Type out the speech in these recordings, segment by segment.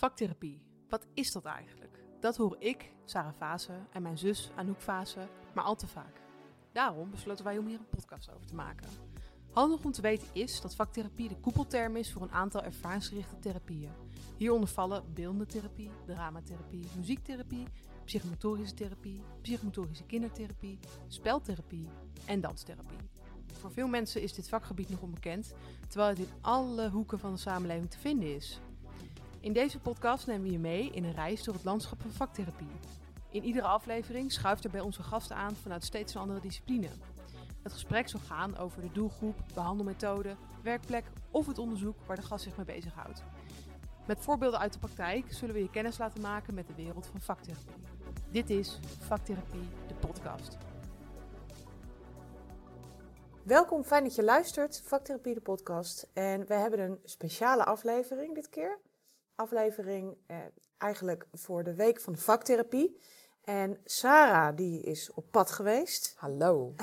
Vaktherapie, wat is dat eigenlijk? Dat hoor ik, Sarah Vase en mijn zus Anouk Vase, maar al te vaak. Daarom besloten wij om hier een podcast over te maken. Handig om te weten is dat vaktherapie de koepelterm is voor een aantal ervaringsgerichte therapieën. Hieronder vallen beeldende therapie, dramatherapie, muziektherapie, psychomotorische therapie, psychomotorische kindertherapie, speltherapie en danstherapie. Voor veel mensen is dit vakgebied nog onbekend, terwijl het in alle hoeken van de samenleving te vinden is. In deze podcast nemen we je mee in een reis door het landschap van vaktherapie. In iedere aflevering schuift er bij onze gasten aan vanuit steeds een andere discipline. Het gesprek zal gaan over de doelgroep, behandelmethode, werkplek of het onderzoek waar de gast zich mee bezighoudt. Met voorbeelden uit de praktijk zullen we je kennis laten maken met de wereld van vaktherapie. Dit is Vaktherapie, de podcast. Welkom, fijn dat je luistert, Vaktherapie de podcast. En we hebben een speciale aflevering dit keer. Aflevering eh, eigenlijk voor de week van de vaktherapie. En Sarah, die is op pad geweest. Hallo.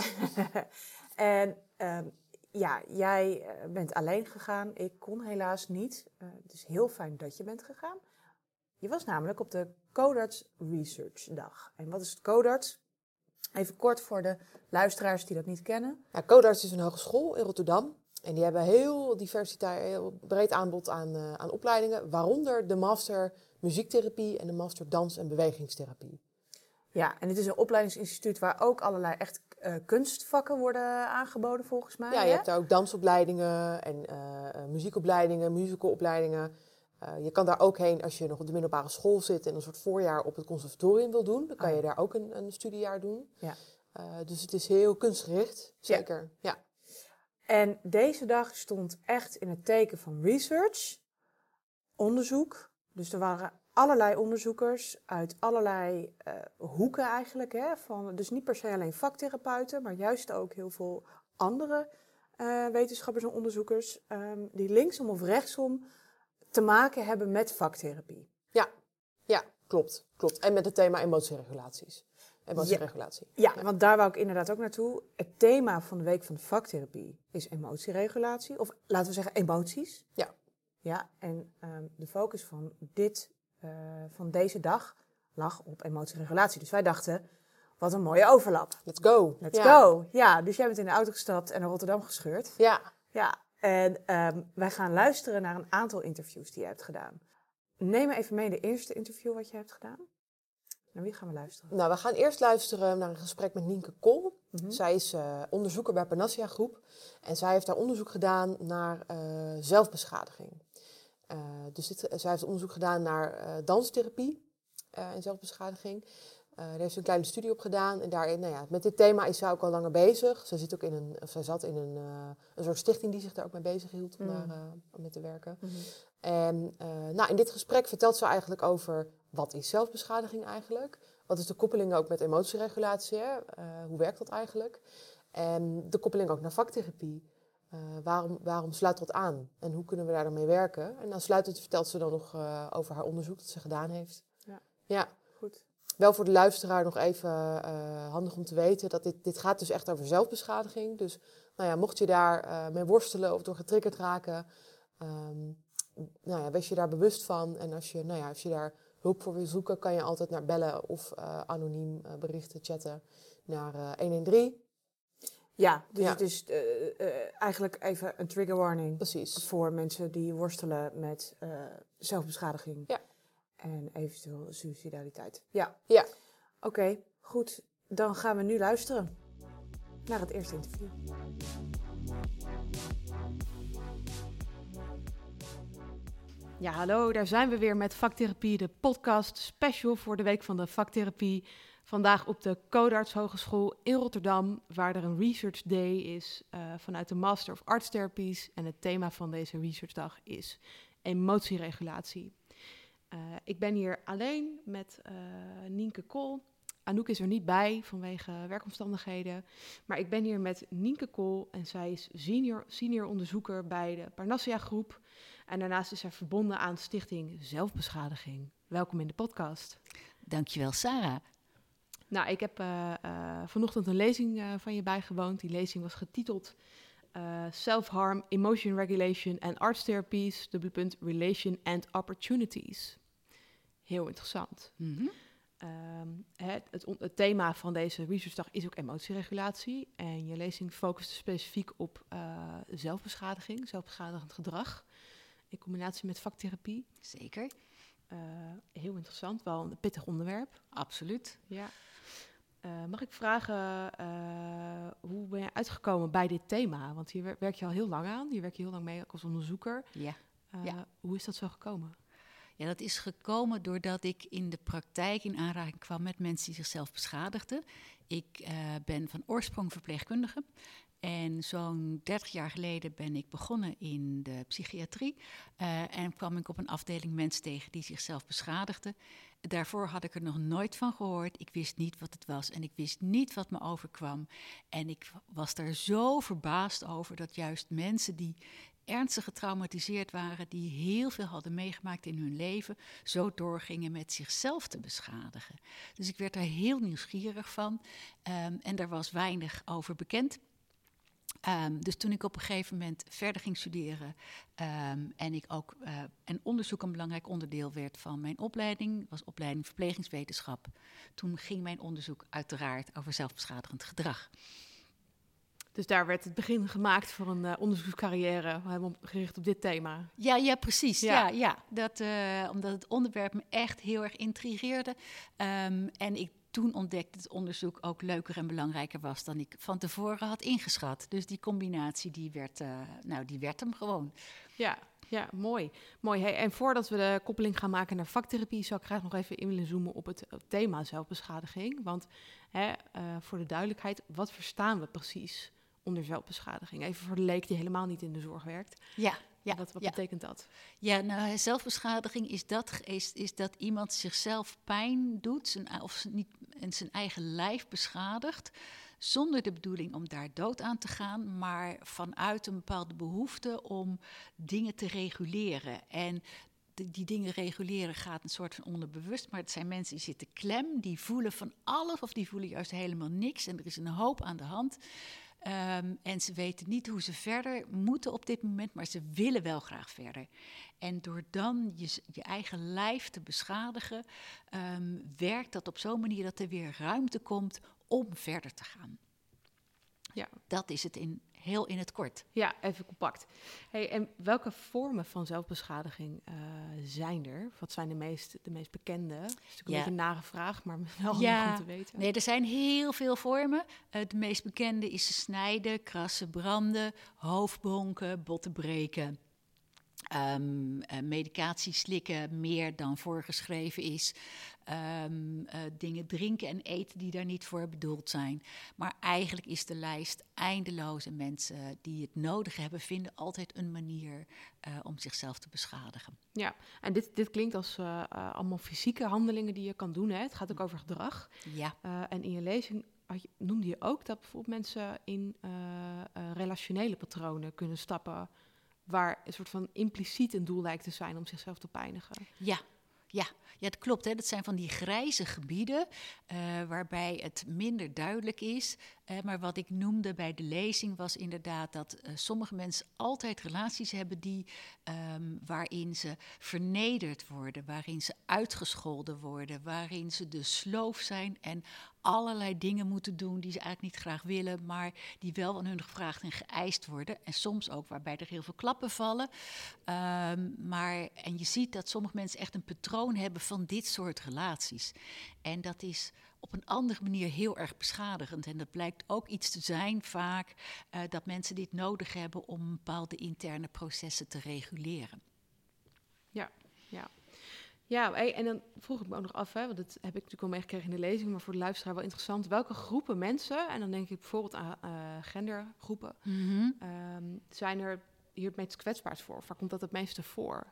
en ehm, ja, jij eh, bent alleen gegaan. Ik kon helaas niet. Uh, het is heel fijn dat je bent gegaan. Je was namelijk op de Codarts Research Dag. En wat is het Codarts? Even kort voor de luisteraars die dat niet kennen. Ja, Codarts is een hogeschool in Rotterdam. En die hebben heel diversiteit, heel breed aanbod aan, uh, aan opleidingen. Waaronder de master muziektherapie en de master dans- en bewegingstherapie. Ja, en het is een opleidingsinstituut waar ook allerlei echt uh, kunstvakken worden aangeboden volgens mij. Ja, je hè? hebt daar ook dansopleidingen en uh, muziekopleidingen, musicalopleidingen. Uh, je kan daar ook heen als je nog op de middelbare school zit en een soort voorjaar op het conservatorium wil doen. Dan kan Oh. je daar ook een, een studiejaar doen. Ja. dus het is heel kunstgericht, zeker. Ja. En deze dag stond echt in het teken van research, onderzoek. Dus er waren allerlei onderzoekers uit allerlei uh, hoeken eigenlijk. Hè, van, dus niet per se alleen vaktherapeuten, maar juist ook heel veel andere uh, wetenschappers en onderzoekers um, die linksom of rechtsom te maken hebben met vaktherapie. Ja, ja klopt, klopt. En met het thema emotieregulaties. Emotieregulatie. Ja, ja, want daar wou ik inderdaad ook naartoe. Het thema van de week van de vaktherapie is emotieregulatie. Of laten we zeggen emoties. Ja. Ja, en um, de focus van dit uh, van deze dag lag op emotieregulatie. Dus wij dachten, wat een mooie overlap. Let's go. Let's ja. go. Ja, dus jij bent in de auto gestapt en naar Rotterdam gescheurd. Ja. Ja, en um, wij gaan luisteren naar een aantal interviews die je hebt gedaan. Neem me even mee de eerste interview wat je hebt gedaan. Naar wie gaan we luisteren? Nou, we gaan eerst luisteren naar een gesprek met Nienke Kool. Mm -hmm. Zij is uh, onderzoeker bij Panacea Groep. En zij heeft daar onderzoek gedaan naar uh, zelfbeschadiging. Uh, dus dit, zij heeft onderzoek gedaan naar danstherapie en zelfbeschadiging. Daar heeft ze een kleine studie op gedaan. En daarin, nou ja, met dit thema is zij ook al langer bezig. Zij, zit ook in een, of zij zat in een, een soort stichting die zich daar ook mee bezig hield om Mm. daar om mee te werken. Mhm. En nou, in dit gesprek vertelt ze eigenlijk over wat is zelfbeschadiging eigenlijk? Wat is de koppeling ook met emotieregulatie? Hoe werkt dat eigenlijk? En de koppeling ook naar vaktherapie. Uh, waarom, waarom sluit dat aan? En hoe kunnen we daar dan mee werken? En aansluitend vertelt ze dan nog uh, over haar onderzoek dat ze gedaan heeft. Ja, ja. goed. Wel voor de luisteraar nog even uh, handig om te weten dat dit, dit gaat dus echt over zelfbeschadiging. Dus nou ja, mocht je daar mee worstelen of door getriggerd raken, um, nou ja, wees je daar bewust van. En als je, nou ja, als je daar hulp voor wil zoeken, kan je altijd naar bellen of anoniem berichten chatten naar 113. Ja, dus Ja. het is uh, uh, eigenlijk even een trigger warning Precies. voor mensen die worstelen met uh, zelfbeschadiging Ja. En eventueel suicidaliteit. Ja, Ja. oké, goed. Dan gaan we nu luisteren naar het eerste interview. Ja, hallo, daar zijn we weer met Vaktherapie, de podcast special voor de week van de vaktherapie. Vandaag op de Codarts Hogeschool in Rotterdam, waar er een Research Day is uh, vanuit de Master of Arts Therapies. En het thema van deze researchdag is emotieregulatie. Uh, ik ben hier alleen met uh, Nienke Kool. Anouk is er niet bij vanwege werkomstandigheden. Maar ik ben hier met Nienke Kool en zij is senior, senior onderzoeker bij de Parnassia Groep. En daarnaast is zij verbonden aan Stichting Zelfbeschadiging. Welkom in de podcast. Dankjewel, Sarah. Nou, ik heb uh, uh, vanochtend een lezing van je bijgewoond. Die lezing was getiteld Self-Harm, Emotion Regulation and Arts Therapies, dubbele punt, Relation and Opportunities. Heel interessant. Mhm. Ehm, het, het, het thema van deze researchdag is ook emotieregulatie. En je lezing focust specifiek op eh, zelfbeschadiging, zelfbeschadigend gedrag. In combinatie met vaktherapie. Zeker, Eh, heel interessant, wel een pittig onderwerp. absoluut. Ja. Eh, mag ik vragen, eh, hoe ben je uitgekomen bij dit thema? Want hier wer- werk je al heel lang aan. Hier werk je heel lang mee ook als onderzoeker. Ja. Eh, Ja. Hoe is dat zo gekomen? Ja, dat is gekomen doordat ik in de praktijk in aanraking kwam met mensen die zichzelf beschadigden. Ik ben van oorsprong verpleegkundige. En zo'n 30 jaar geleden ben ik begonnen in de psychiatrie. en kwam ik op een afdeling mensen tegen die zichzelf beschadigden. Daarvoor had ik er nog nooit van gehoord. Ik wist niet wat het was en ik wist niet wat me overkwam. En ik was daar zo verbaasd over dat juist mensen die ernstig getraumatiseerd waren, die heel veel hadden meegemaakt in hun leven, zo doorgingen met zichzelf te beschadigen. Dus ik werd daar heel nieuwsgierig van ehm, en daar was weinig over bekend. Ehm, dus toen ik op een gegeven moment verder ging studeren ehm, en ik ook eh, en onderzoek een belangrijk onderdeel werd van mijn opleiding, was opleiding verplegingswetenschap. Toen ging mijn onderzoek uiteraard over zelfbeschadigend gedrag. Dus daar werd het begin gemaakt voor een eh, onderzoekscarrière, helemaal gericht op dit thema. Ja, ja, precies. Ja. Ja. Ja, Dat, eh, omdat het onderwerp me echt heel erg intrigeerde. Ehm, en ik toen ontdekte dat het onderzoek ook leuker en belangrijker was dan ik van tevoren had ingeschat. Dus die combinatie, die werd, eh, nou, die werd hem gewoon. Ja, ja mooi. mooi. Hey, en voordat we de koppeling gaan maken naar vaktherapie, zou ik graag nog even in willen zoomen op het thema zelfbeschadiging. Want hè, eh, voor de duidelijkheid, wat verstaan we precies onder zelfbeschadiging? Even voor de leek die helemaal niet in de zorg werkt. Ja, ja, wat wat ja. betekent dat? Ja, nou, zelfbeschadiging is dat, is, is dat iemand zichzelf pijn doet zijn, of niet, en zijn eigen lijf beschadigt. Zonder de bedoeling om daar dood aan te gaan, maar vanuit een bepaalde behoefte om dingen te reguleren. En die dingen reguleren gaat een soort van onderbewust, maar het zijn mensen die zitten klem, die voelen van alles of die voelen juist helemaal niks. En er is een hoop aan de hand. Ehm, en ze weten niet hoe ze verder moeten op dit moment, maar ze willen wel graag verder. En door dan je, je eigen lijf te beschadigen, ehm, werkt dat op zo'n manier dat er weer ruimte komt om verder te gaan. Ja. Dat is het in, heel in het kort. Ja, even compact. Hey, en welke vormen van zelfbeschadiging eh, zijn er? Wat zijn de meest, de meest bekende? Dat is natuurlijk een beetje een nare vraag, maar wel Ja. om te weten. Nee, er zijn heel veel vormen. Eh, de meest bekende is snijden, krassen, branden, hoofdbonken, botten breken. Eh, medicatie slikken meer dan voorgeschreven is. Ehm, eh, dingen drinken en eten die daar niet voor bedoeld zijn. Maar eigenlijk is de lijst eindeloos. En mensen die het nodig hebben, vinden altijd een manier eh, om zichzelf te beschadigen. Ja, en dit, dit klinkt als allemaal fysieke handelingen die je kan doen. Hè? Het gaat ook over gedrag. Ja, en in je lezing je, noemde je ook dat bijvoorbeeld mensen in relationele patronen kunnen stappen. Waar een soort van impliciet een doel lijkt te zijn om zichzelf te pijnigen. Ja, ja, ja, dat klopt. Hè. Dat zijn van die grijze gebieden eh, waarbij het minder duidelijk is. Eh, maar wat ik noemde bij de lezing was inderdaad dat eh, sommige mensen altijd relaties hebben die, ehm, waarin ze vernederd worden, waarin ze uitgescholden worden, waarin ze de sloof zijn en allerlei dingen moeten doen die ze eigenlijk niet graag willen, maar die wel van hun gevraagd en geëist worden. En soms ook waarbij er heel veel klappen vallen. Ehm, maar, en je ziet dat sommige mensen echt een patroon hebben van dit soort relaties. En dat is op een andere manier heel erg beschadigend. En dat blijkt ook iets te zijn vaak eh, dat mensen dit nodig hebben om bepaalde interne processen te reguleren. Ja, hey, en dan vroeg ik me ook nog af, hè, want dat heb ik natuurlijk al meegekregen in de lezing, maar voor de luisteraar wel interessant. Welke groepen mensen, en dan denk ik bijvoorbeeld aan eh, gendergroepen, ehm, zijn er hier het meest kwetsbaars voor? Of waar komt dat het meeste voor?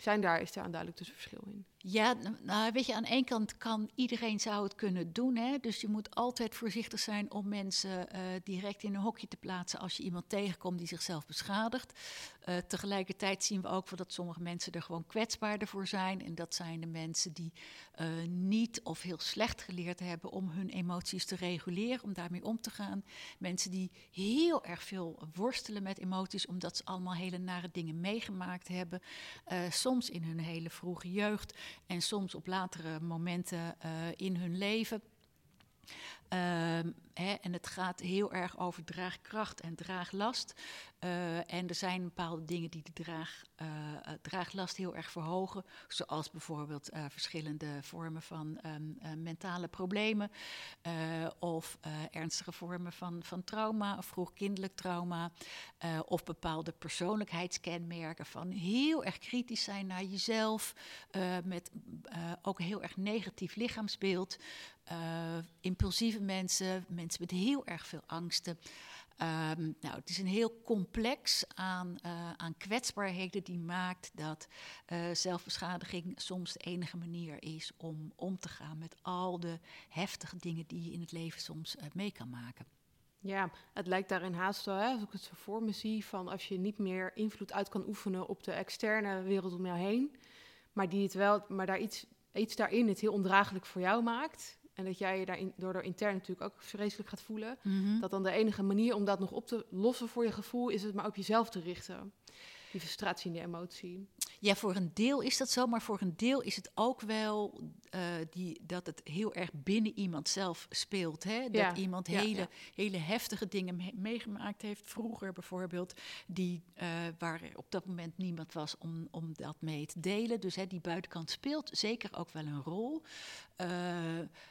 Zijn daar, is daar een duidelijk tussenverschil in? Ja, n- nou weet je, aan één kant kan iedereen zou het kunnen doen. Hè? Dus je moet altijd voorzichtig zijn om mensen eh, direct in een hokje te plaatsen als je iemand tegenkomt die zichzelf beschadigt. Eh, tegelijkertijd zien we ook dat sommige mensen er gewoon kwetsbaarder voor zijn. En dat zijn de mensen die eh, niet of heel slecht geleerd hebben om hun emoties te reguleren, om daarmee om te gaan. Mensen die heel erg veel worstelen met emoties, omdat ze allemaal hele nare dingen meegemaakt hebben. Soms in hun hele vroege jeugd. En soms op latere momenten eh, in hun leven. Ehm, hè, en het gaat heel erg over draagkracht en draaglast. Uh, en er zijn bepaalde dingen die de draag, uh, draaglast heel erg verhogen. Zoals bijvoorbeeld verschillende vormen van um, mentale problemen. of ernstige vormen van, van trauma, of vroegkindelijk trauma. of bepaalde persoonlijkheidskenmerken van heel erg kritisch zijn naar jezelf. met ook heel erg negatief lichaamsbeeld. Impulsieve mensen, mensen met heel erg veel angsten. Um, nou, het is een heel complex aan, uh, aan kwetsbaarheden die maakt dat uh, zelfbeschadiging soms de enige manier is om om te gaan met al de heftige dingen die je in het leven soms mee kan maken. Ja, het lijkt daarin haast wel, als ik het zo voor me zie, van als je niet meer invloed uit kan oefenen op de externe wereld om jou heen, maar, die het wel, maar daar iets, iets daarin het heel ondraaglijk voor jou maakt, en dat jij je daarin, door er intern natuurlijk ook vreselijk gaat voelen. Mhm. Dat dan de enige manier om dat nog op te lossen voor je gevoel is het maar op jezelf te richten. Die frustratie en die emotie. Ja, voor een deel is dat zo, maar voor een deel is het ook wel uh, die, dat het heel erg binnen iemand zelf speelt. Hè? Dat Ja, iemand ja, hele, ja. hele heftige dingen me- meegemaakt heeft, vroeger bijvoorbeeld, die, eh, waar op dat moment niemand was om, om dat mee te delen. Dus hè, die buitenkant speelt zeker ook wel een rol. Eh,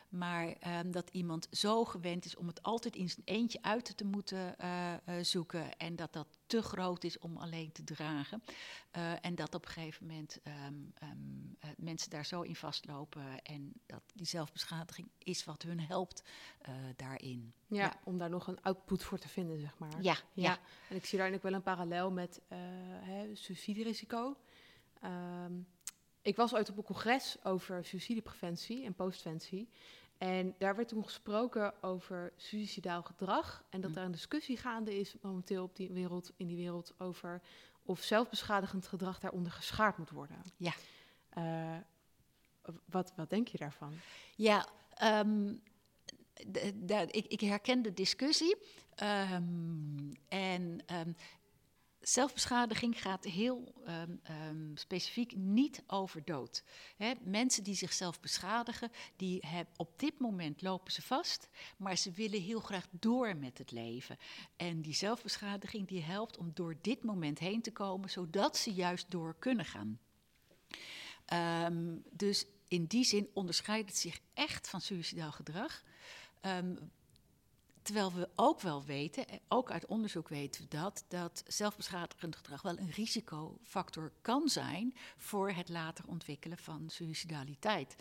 maar ehm, dat iemand zo gewend is om het altijd in zijn eentje uit te moeten eh, eh, zoeken en dat dat te groot is om alleen te dragen. Eh, en dat op een gegeven moment ehm, ehm, eh, mensen daar zo in vastlopen en dat die zelfbeschadiging is wat hun helpt eh, daarin. Ja, Ja. om daar nog een output voor te vinden, zeg maar. Ja, ja. En ik zie daar ook wel een parallel met eh hè, suiciderisico. Ehm, ik was ooit op een congres over suicidepreventie en postventie. En daar werd toen gesproken over suicidaal gedrag. En dat Hm. er een discussie gaande is momenteel op die wereld, in die wereld over of zelfbeschadigend gedrag daaronder geschaard moet worden. Ja. Eh, wat, wat denk je daarvan? Ja, ehm, ik, ik herken de discussie. Ehm, en ehm, zelfbeschadiging gaat heel specifiek niet over dood. Hè, mensen die zichzelf beschadigen, die op dit moment lopen ze vast, maar ze willen heel graag door met het leven. En die zelfbeschadiging die helpt om door dit moment heen te komen, zodat ze juist door kunnen gaan. Dus in die zin onderscheidt het zich echt van suicidaal gedrag. Ehm, terwijl we ook wel weten, eh, ook uit onderzoek weten we dat, dat zelfbeschadigend gedrag wel een risicofactor kan zijn voor het later ontwikkelen van suicidaliteit.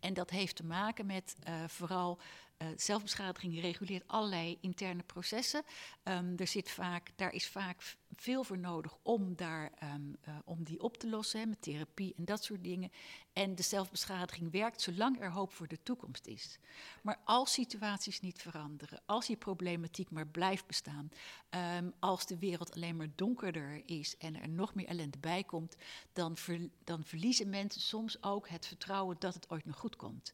En dat heeft te maken met eh, vooral eh, zelfbeschadiging reguleert allerlei interne processen. Ehm, er zit vaak, daar is vaak veel voor nodig om, daar, ehm, eh, om die op te lossen, met therapie en dat soort dingen. En de zelfbeschadiging werkt zolang er hoop voor de toekomst is. Maar als situaties niet veranderen, als die problematiek maar blijft bestaan, ehm, als de wereld alleen maar donkerder is en er nog meer ellende bij komt, dan, dan verliezen mensen soms ook het vertrouwen dat het ooit nog goed komt.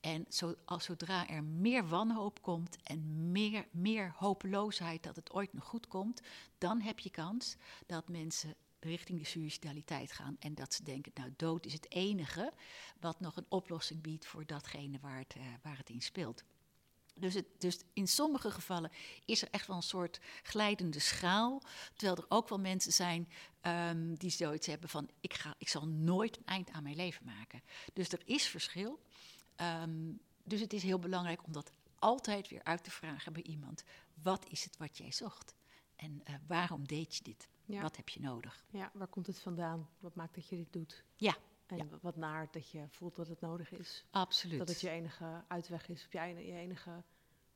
En zo, als, zodra er meer wanhoop komt en meer, meer hopeloosheid dat het ooit nog goed komt, dan heb je kans dat mensen richting de suicidaliteit gaan en dat ze denken, nou dood is het enige wat nog een oplossing biedt voor datgene waar het, eh, waar het in speelt. Dus, het, dus in sommige gevallen is er echt wel een soort glijdende schaal. Terwijl er ook wel mensen zijn ehm, die zoiets hebben van... Ik, ga, ik zal nooit een eind aan mijn leven maken. Dus er is verschil. Ehm, dus het is heel belangrijk om dat altijd weer uit te vragen bij iemand. Wat is het wat jij zocht? En eh, waarom deed je dit? Ja. Wat heb je nodig? Ja, waar komt het vandaan? Wat maakt dat je dit doet? Ja, En Ja. wat naar dat je voelt dat het nodig is. absoluut. Dat het je enige uitweg is, of je, ene- je enige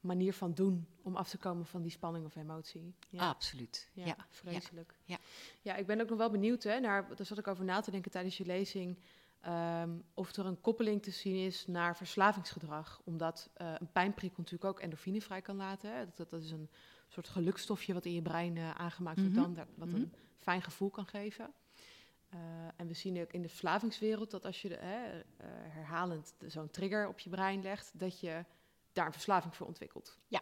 manier van doen om af te komen van die spanning of emotie. Ja, Absoluut. ja, Ja. vreselijk. Ja. ja, ik ben ook nog wel benieuwd, hè, naar, daar zat ik over na te denken tijdens je lezing, ehm, of er een koppeling te zien is naar verslavingsgedrag. Omdat eh, een pijnprikkel natuurlijk ook endorfine vrij kan laten. Hè. Dat, dat is een soort gelukstofje wat in je brein eh, aangemaakt wordt Mhm. dan, wat Mhm. een fijn gevoel kan geven. Eh, en we zien ook in de verslavingswereld dat als je de, herhalend zo'n trigger op je brein legt, dat je daar een verslaving voor ontwikkelt. Ja.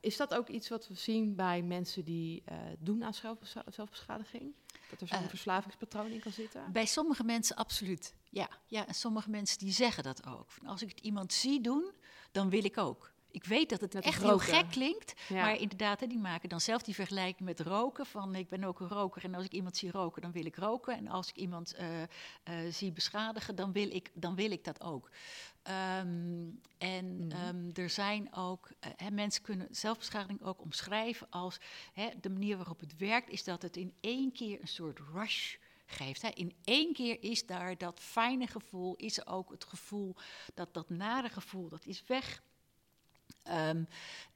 Is dat ook iets wat we zien bij mensen die doen aan zelfbescha- zelfbeschadiging? Dat er zo'n Eh, verslavingspatroon in kan zitten? Bij sommige mensen absoluut. Ja, ja, en sommige mensen die zeggen dat ook. Als ik het iemand zie doen, dan wil ik ook. Ik weet dat het echt heel gek klinkt, Ja. maar inderdaad, hè, die maken dan zelf die vergelijking met roken. Van ik ben ook een roker en als ik iemand zie roken, dan wil ik roken. En als ik iemand eh, eh, zie beschadigen, dan wil ik, dan wil ik dat ook. Ehm, en Mhm. ehm, er zijn ook, eh, hè, mensen kunnen zelfbeschadiging ook omschrijven als hè, de manier waarop het werkt, is dat het in één keer een soort rush geeft. Hè. In één keer is daar dat fijne gevoel, is er ook het gevoel, dat, dat nare gevoel, dat is weg. Ehm,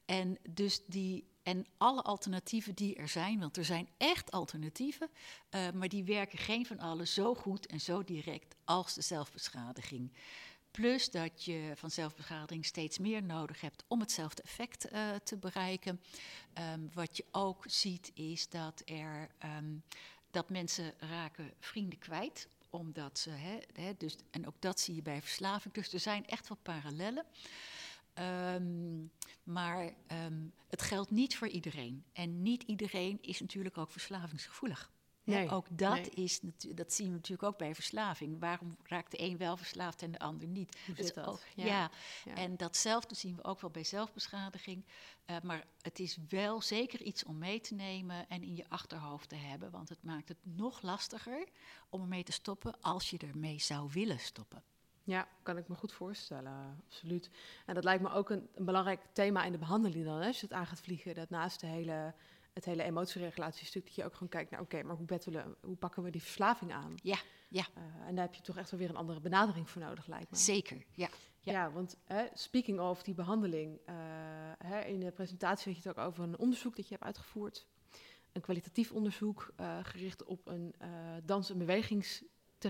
en dus die. En alle alternatieven die er zijn, want er zijn echt alternatieven, eh, maar die werken geen van allen zo goed en zo direct als de zelfbeschadiging. Plus dat je van zelfbeschadiging steeds meer nodig hebt om hetzelfde effect eh, te bereiken. Ehm, wat je ook ziet is dat er ehm, dat mensen raken vrienden kwijt omdat ze, hè, hè, dus, en ook dat zie je bij verslaving. Dus er zijn echt wel parallellen. Ehm, maar ehm, het geldt niet voor iedereen. En niet iedereen is natuurlijk ook verslavingsgevoelig. Nee, ook dat, nee. is, dat zien we natuurlijk ook bij verslaving. Waarom raakt de een wel verslaafd en de ander niet? Hoe zit dat? ook- Ja. ja. Ja. en datzelfde zien we ook wel bij zelfbeschadiging. Eh, maar het is wel zeker iets om mee te nemen en in je achterhoofd te hebben. Want het maakt het nog lastiger om ermee te stoppen als je ermee zou willen stoppen. Ja, kan ik me goed voorstellen, absoluut. En dat lijkt me ook een, een belangrijk thema in de behandeling dan, hè, als je het aan gaat vliegen. Dat naast de hele, het hele emotieregulatiestuk, dat je ook gewoon kijkt naar, oké, maar hoe, bettelen, hoe pakken we die verslaving aan? Ja, ja. Eh, en daar heb je toch echt wel weer een andere benadering voor nodig, lijkt me. Zeker, ja. Ja, Ja. want hè, speaking of die behandeling, eh, hè, in de presentatie had je het ook over een onderzoek dat je hebt uitgevoerd. Een kwalitatief onderzoek eh, gericht op een dans- en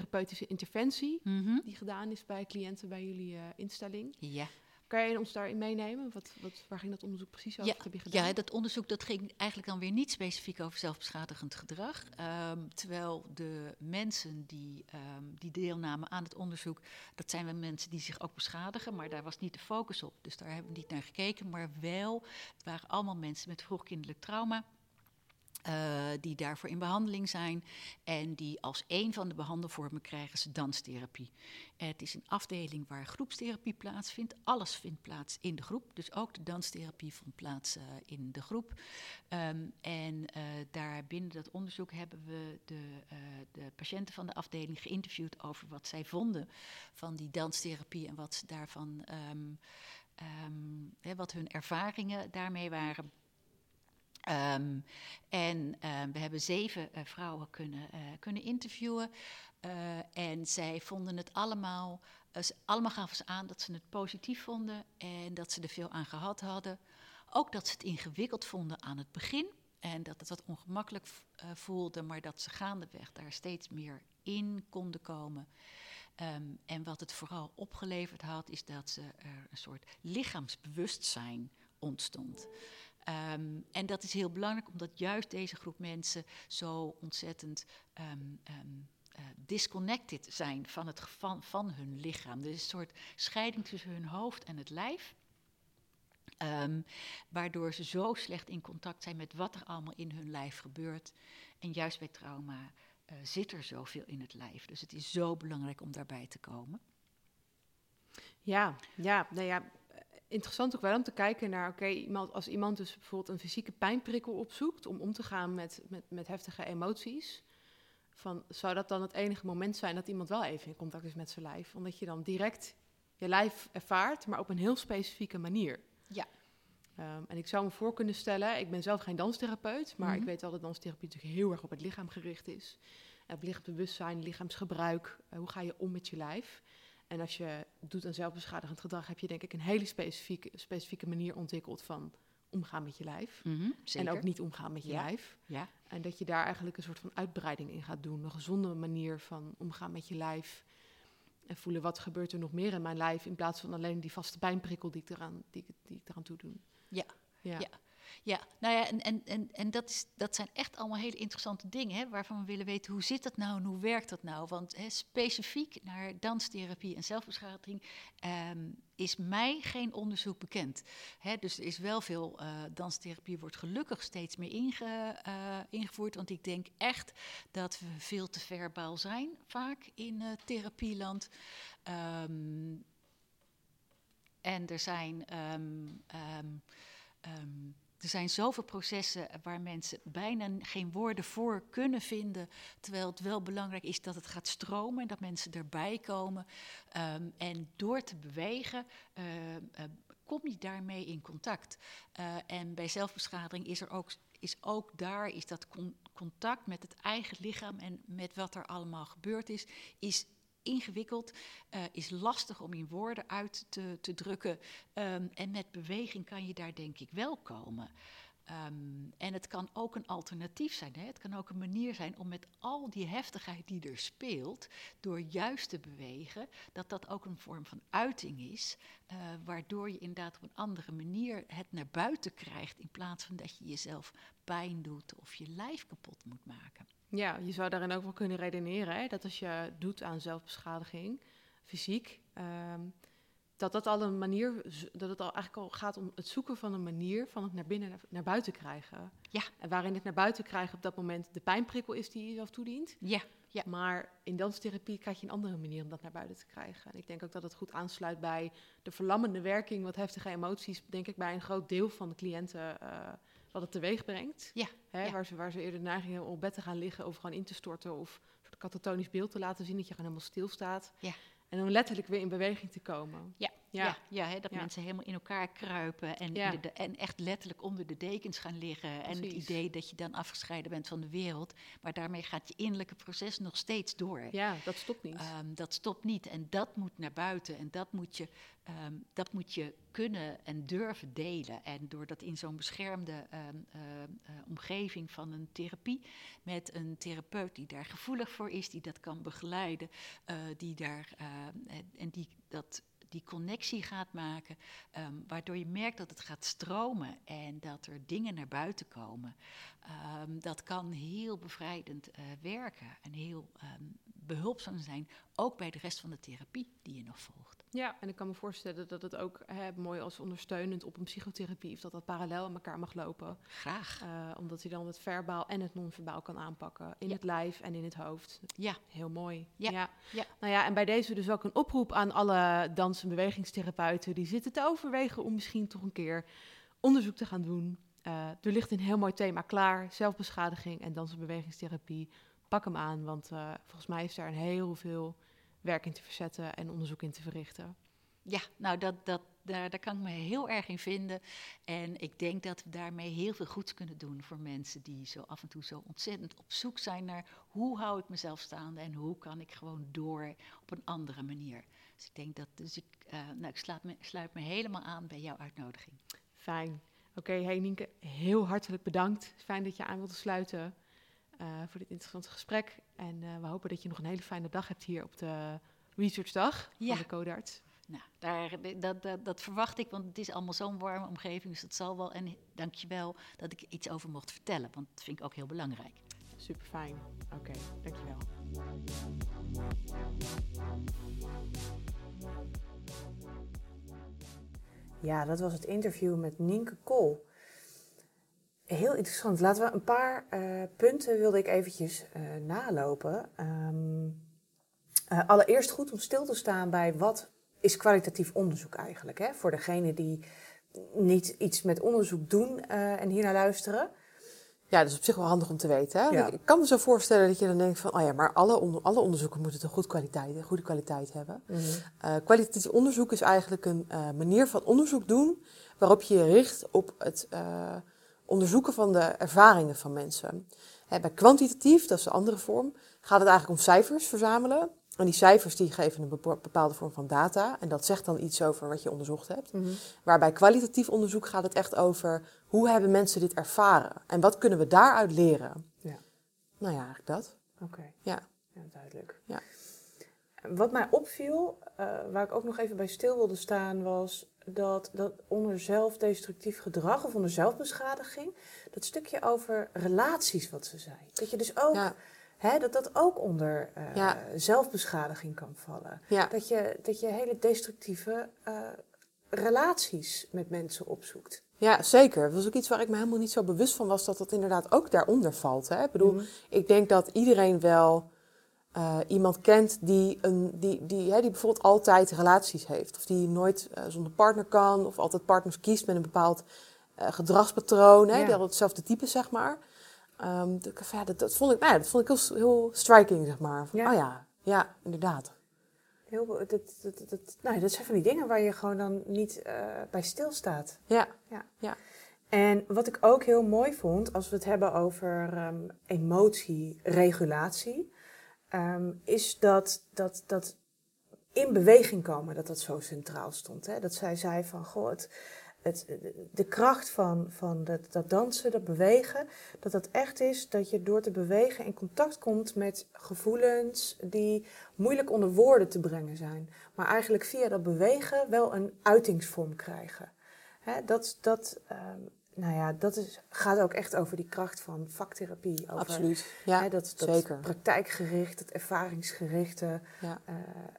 bewegingstherapeutische interventie Mhm. die gedaan is bij cliënten bij jullie eh, instelling. Ja. Kan je ons daarin meenemen? Wat, wat, waar ging dat onderzoek precies over? Ja, heb je gedaan? Ja, dat onderzoek dat ging eigenlijk dan weer niet specifiek over zelfbeschadigend gedrag. Ehm, terwijl de mensen die, ehm, die deelnamen aan het onderzoek, dat zijn wel mensen die zich ook beschadigen, maar daar was niet de focus op. Dus daar hebben we niet naar gekeken, maar wel, het waren allemaal mensen met vroegkindelijk trauma. Eh, die daarvoor in behandeling zijn en die als een van de behandelvormen krijgen ze danstherapie. Het is een afdeling waar groepstherapie plaatsvindt. Alles vindt plaats in de groep, dus ook de danstherapie vond plaats eh, in de groep. Ehm, en eh, daar binnen dat onderzoek hebben we de, de patiënten van de afdeling geïnterviewd over wat zij vonden van die danstherapie en wat ze daarvan, ehm, ehm, wat hun ervaringen daarmee waren. Ehm, en ehm, we hebben zeven eh, vrouwen kunnen, eh, kunnen interviewen. Eh, en zij vonden het allemaal, allemaal gaven ze aan dat ze het positief vonden en dat ze er veel aan gehad hadden. Ook dat ze het ingewikkeld vonden aan het begin en dat het wat ongemakkelijk voelde, maar dat ze gaandeweg daar steeds meer in konden komen. Ehm, en wat het vooral opgeleverd had, is dat ze er een soort lichaamsbewustzijn ontstond. Ehm, en dat is heel belangrijk, omdat juist deze groep mensen zo ontzettend ehm, ehm, eh, disconnected zijn van, het, van, van hun lichaam. Er is een soort scheiding tussen hun hoofd en het lijf. Waardoor ze zo slecht in contact zijn met wat er allemaal in hun lijf gebeurt. En juist bij trauma eh, zit er zoveel in het lijf. Dus het is zo belangrijk om daarbij te komen. Ja, ja, nou ja, interessant ook wel om te kijken naar, oké, iemand, als iemand dus bijvoorbeeld een fysieke pijnprikkel opzoekt om om te gaan met, met, met heftige emoties, van, zou dat dan het enige moment zijn dat iemand wel even in contact is met zijn lijf? Omdat je dan direct je lijf ervaart, maar op een heel specifieke manier. Ja. Ehm, en ik zou me voor kunnen stellen, ik ben zelf geen danstherapeut, maar Mhm. ik weet wel dat danstherapie natuurlijk heel erg op het lichaam gericht is. Op lichaamsbewustzijn, lichaamsgebruik, eh, hoe ga je om met je lijf? En als je doet aan zelfbeschadigend gedrag, heb je denk ik een hele specifieke, specifieke manier ontwikkeld van omgaan met je lijf. Zeker. En ook niet omgaan met je Ja. lijf. Ja. En dat je daar eigenlijk een soort van uitbreiding in gaat doen. Een gezonde manier van omgaan met je lijf. En voelen wat gebeurt er nog meer in mijn lijf. In plaats van alleen die vaste pijnprikkel die ik eraan, die, ik- die ik eraan toe doe. Ja, ja. ja. Ja, nou ja, en, en, en, en dat, is, dat zijn echt allemaal hele interessante dingen, hè, waarvan we willen weten hoe zit dat nou en hoe werkt dat nou? Want hè, specifiek naar danstherapie en zelfbeschadiging ehm, is mij geen onderzoek bekend. Hè, dus er is wel veel uh, danstherapie, wordt gelukkig steeds meer inge, uh, ingevoerd, want ik denk echt dat we veel te verbaal zijn, vaak in uh, therapieland. Um, en er zijn. Um, er zijn zoveel processen waar mensen bijna geen woorden voor kunnen vinden, terwijl het wel belangrijk is dat het gaat stromen en dat mensen erbij komen. Um, en door te bewegen uh, uh, kom je daarmee in contact. Uh, en bij zelfbeschadiging is er ook, is ook daar is dat con contact met het eigen lichaam en met wat er allemaal gebeurd is, is ingewikkeld, uh, is lastig om in woorden uit te, te drukken. Um, en met beweging kan je daar denk ik wel komen. Um, en het kan ook een alternatief zijn. Hè? Het kan ook een manier zijn om met al die heftigheid die er speelt, door juist te bewegen, dat dat ook een vorm van uiting is, uh, waardoor je inderdaad op een andere manier het naar buiten krijgt, in plaats van dat je jezelf pijn doet of je lijf kapot moet maken. Ja, je zou daarin ook wel kunnen redeneren hè? dat als je doet aan zelfbeschadiging, fysiek, um, dat dat al een manier, dat het al eigenlijk al gaat om het zoeken van een manier van het naar binnen, naar, buiten krijgen. Ja. En waarin het naar buiten krijgen op dat moment de pijnprikkel is die je jezelf toedient. Ja. ja. Maar in danstherapie krijg je een andere manier om dat naar buiten te krijgen. En ik denk ook dat het goed aansluit bij de verlammende werking, wat heftige emoties, denk ik, bij een groot deel van de cliënten. Uh, wat het teweeg brengt. Ja, Hè, ja. Waar, ze, waar ze eerder de neiging hebben om op bed te gaan liggen of gewoon in te storten of een catatonisch beeld te laten zien dat je gewoon helemaal stilstaat. Ja. En dan letterlijk weer in beweging te komen. Ja, Ja. ja. hè, dat mensen helemaal in elkaar kruipen en, de- en echt letterlijk onder de dekens gaan liggen. En het idee dat je dan afgescheiden bent van de wereld. Maar daarmee gaat je innerlijke proces nog steeds door. Ja, dat stopt niet. Ehm, dat stopt niet en dat moet naar buiten en dat moet, je, ehm, dat moet je kunnen en durven delen. En door dat in zo'n beschermde ehm, ehm, eh, omgeving van een therapie met een therapeut die daar gevoelig voor is, die dat kan begeleiden, eh, die daar en, en die dat die connectie gaat maken, ehm, waardoor je merkt dat het gaat stromen en dat er dingen naar buiten komen. Ehm, dat kan heel bevrijdend eh, werken en heel ehm, behulpzaam zijn, ook bij de rest van de therapie die je nog volgt. Ja, en ik kan me voorstellen dat het ook hè, mooi als ondersteunend op een psychotherapie, of dat dat parallel aan elkaar mag lopen. Graag. Eh, omdat hij dan het verbaal en het non-verbaal kan aanpakken. In Ja. het lijf en in het hoofd. Ja, Heel mooi. Ja, ja. ja. Nou ja, en bij deze dus ook een oproep aan alle dans- en bewegingstherapeuten die zitten te overwegen om misschien toch een keer onderzoek te gaan doen. Eh, er ligt een heel mooi thema klaar, zelfbeschadiging en dans- en bewegingstherapie. Pak hem aan, want eh, volgens mij is daar een heel veel werk in te verzetten en onderzoek in te verrichten. ja nou dat, dat, daar, daar kan ik me heel erg in vinden. En ik denk dat we daarmee heel veel goeds kunnen doen voor mensen die zo af en toe zo ontzettend op zoek zijn naar hoe hou ik mezelf staande en hoe kan ik gewoon door op een andere manier. Dus ik denk dat, dus ik, eh, nou, ik sluit me, sluit me helemaal aan bij jouw uitnodiging. Fijn. Oké, hey Nienke, heel hartelijk bedankt. Fijn dat je aan wilde sluiten eh, voor dit interessante gesprek. En eh, we hopen dat je nog een hele fijne dag hebt hier op de Researchdag Ja. van de Codarts. Nou, daar, dat, dat, dat verwacht ik, want het is allemaal zo'n warme omgeving, dus dat zal wel. En dank je wel dat ik er iets over mocht vertellen, want dat vind ik ook heel belangrijk. Super fijn. Oké, dankjewel. Ja, dat was het interview met Nienke Kool. Heel interessant. Laten we een paar eh, punten wilde ik eventjes eh, nalopen. Ehm, eh, allereerst goed om stil te staan bij wat is kwalitatief onderzoek eigenlijk. Hè? Voor degene die niet iets met onderzoek doen en hier naar luisteren. Ja, dat is op zich wel handig om te weten. Hè? Ja. Ik kan me zo voorstellen dat je dan denkt van, oh ja, maar alle, onder, alle onderzoeken moeten een goed kwaliteit, goede kwaliteit hebben. Eh, kwalitatief onderzoek is eigenlijk een manier van onderzoek doen waarop je je richt op het onderzoeken van de ervaringen van mensen. Bij kwantitatief, dat is de andere vorm, gaat het eigenlijk om cijfers verzamelen. En die cijfers die geven een bepaalde vorm van data. En dat zegt dan iets over wat je onderzocht hebt. Waarbij kwalitatief onderzoek gaat het echt over hoe hebben mensen dit ervaren? En wat kunnen we daaruit leren? Ja. Nou ja, eigenlijk dat. Oké, Ja. ja, duidelijk. Ja. Wat mij opviel, uh, waar ik ook nog even bij stil wilde staan, was dat, dat onder zelfdestructief gedrag of onder zelfbeschadiging, dat stukje over relaties wat ze zei. Dat je dus ook, hè, dat dat ook onder uh, zelfbeschadiging kan vallen. Dat, je, dat je hele destructieve uh, relaties met mensen opzoekt. Ja, zeker. Dat was ook iets waar ik me helemaal niet zo bewust van was dat dat inderdaad ook daaronder valt. Hè? Ik bedoel, mhm. ik denk dat iedereen wel uh, iemand kent die, een, die, die, hè, die bijvoorbeeld altijd relaties heeft. Of die nooit uh, zonder partner kan, of altijd partners kiest met een bepaald uh, gedragspatroon. Hè, Die hadden hetzelfde type, zeg maar. Um, ja, dat, dat, vond ik, nou ja, dat vond ik heel, heel striking, zeg maar. Van, ja. Oh ja, ja, inderdaad. Heel, dat, dat, dat, nou, dat zijn van die dingen waar je gewoon dan niet bij stilstaat. Ja. ja. ja. En wat ik ook heel mooi vond, als we het hebben over um, emotieregulatie um, is dat, dat, dat in beweging komen, dat dat zo centraal stond. Hè? Dat zij zei van, goh, het, het, de kracht van, van dat, dat dansen, dat bewegen, dat dat echt is dat je door te bewegen in contact komt met gevoelens die moeilijk onder woorden te brengen zijn. Maar eigenlijk via dat bewegen wel een uitingsvorm krijgen. Hè? Dat, dat, um, nou ja, dat is, gaat ook echt over die kracht van vaktherapie. Over, Absoluut, ja, hè, dat, dat zeker. praktijkgericht, het ervaringsgerichte, ja. Uh,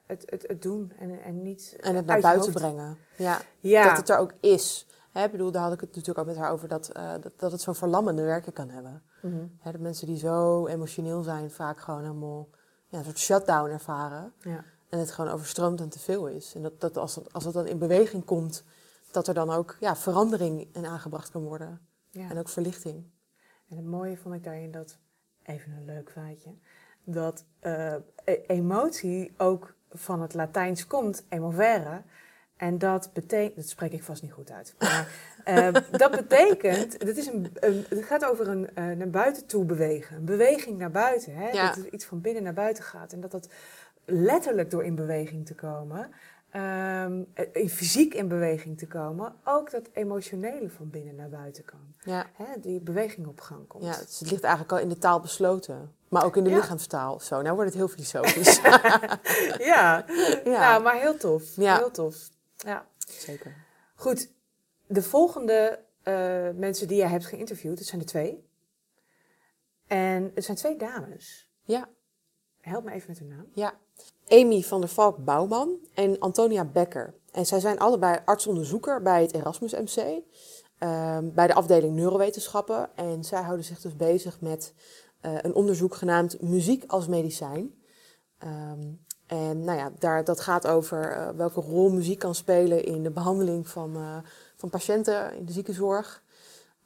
het, het, het doen en, en niet En het naar buiten brengen, ja. ja. Dat het er ook is. Hè, ik bedoel, daar had ik het natuurlijk ook met haar over, dat, uh, dat, dat het zo'n verlammende werken kan hebben. Mm -hmm. hè, de mensen die zo emotioneel zijn, vaak gewoon helemaal ja, een soort shutdown ervaren. Ja. En het gewoon overstroomd en te veel is. En dat, dat als, het, als het dan in beweging komt dat er dan ook ja, verandering in aangebracht kan worden. Ja. En ook verlichting. En het mooie vond ik daarin dat, even een leuk feitje, dat uh, emotie ook van het Latijns komt, emovere. En dat betekent, dat spreek ik vast niet goed uit. Maar uh, dat betekent, dat is een, een, het gaat over een uh, naar buiten toe bewegen. Een beweging naar buiten. Hè? Ja. Dat iets van binnen naar buiten gaat. En dat dat letterlijk door in beweging te komen, um, fysiek in beweging te komen, ook dat emotionele van binnen naar buiten kan. Ja. Hè, die beweging op gang komt. Ja, dus het ligt eigenlijk al in de taal besloten. Maar ook in de lichaamstaal. Zo, nou wordt het heel filosofisch. ja. ja, nou, maar heel tof. Ja. Heel tof. Ja. Zeker. Goed, de volgende uh, mensen die jij hebt geïnterviewd, het zijn er twee. En het zijn twee dames. Ja. Help me even met hun naam. Ja. Amy van der Valk Bouwman en Antonia Becker. En zij zijn allebei artsonderzoeker bij het Erasmus MC, ehm, bij de afdeling neurowetenschappen. En zij houden zich dus bezig met uh, een onderzoek genaamd Muziek als medicijn. Um, en nou ja, daar, dat gaat over uh, welke rol muziek kan spelen in de behandeling van, uh, van patiënten in de ziekenzorg.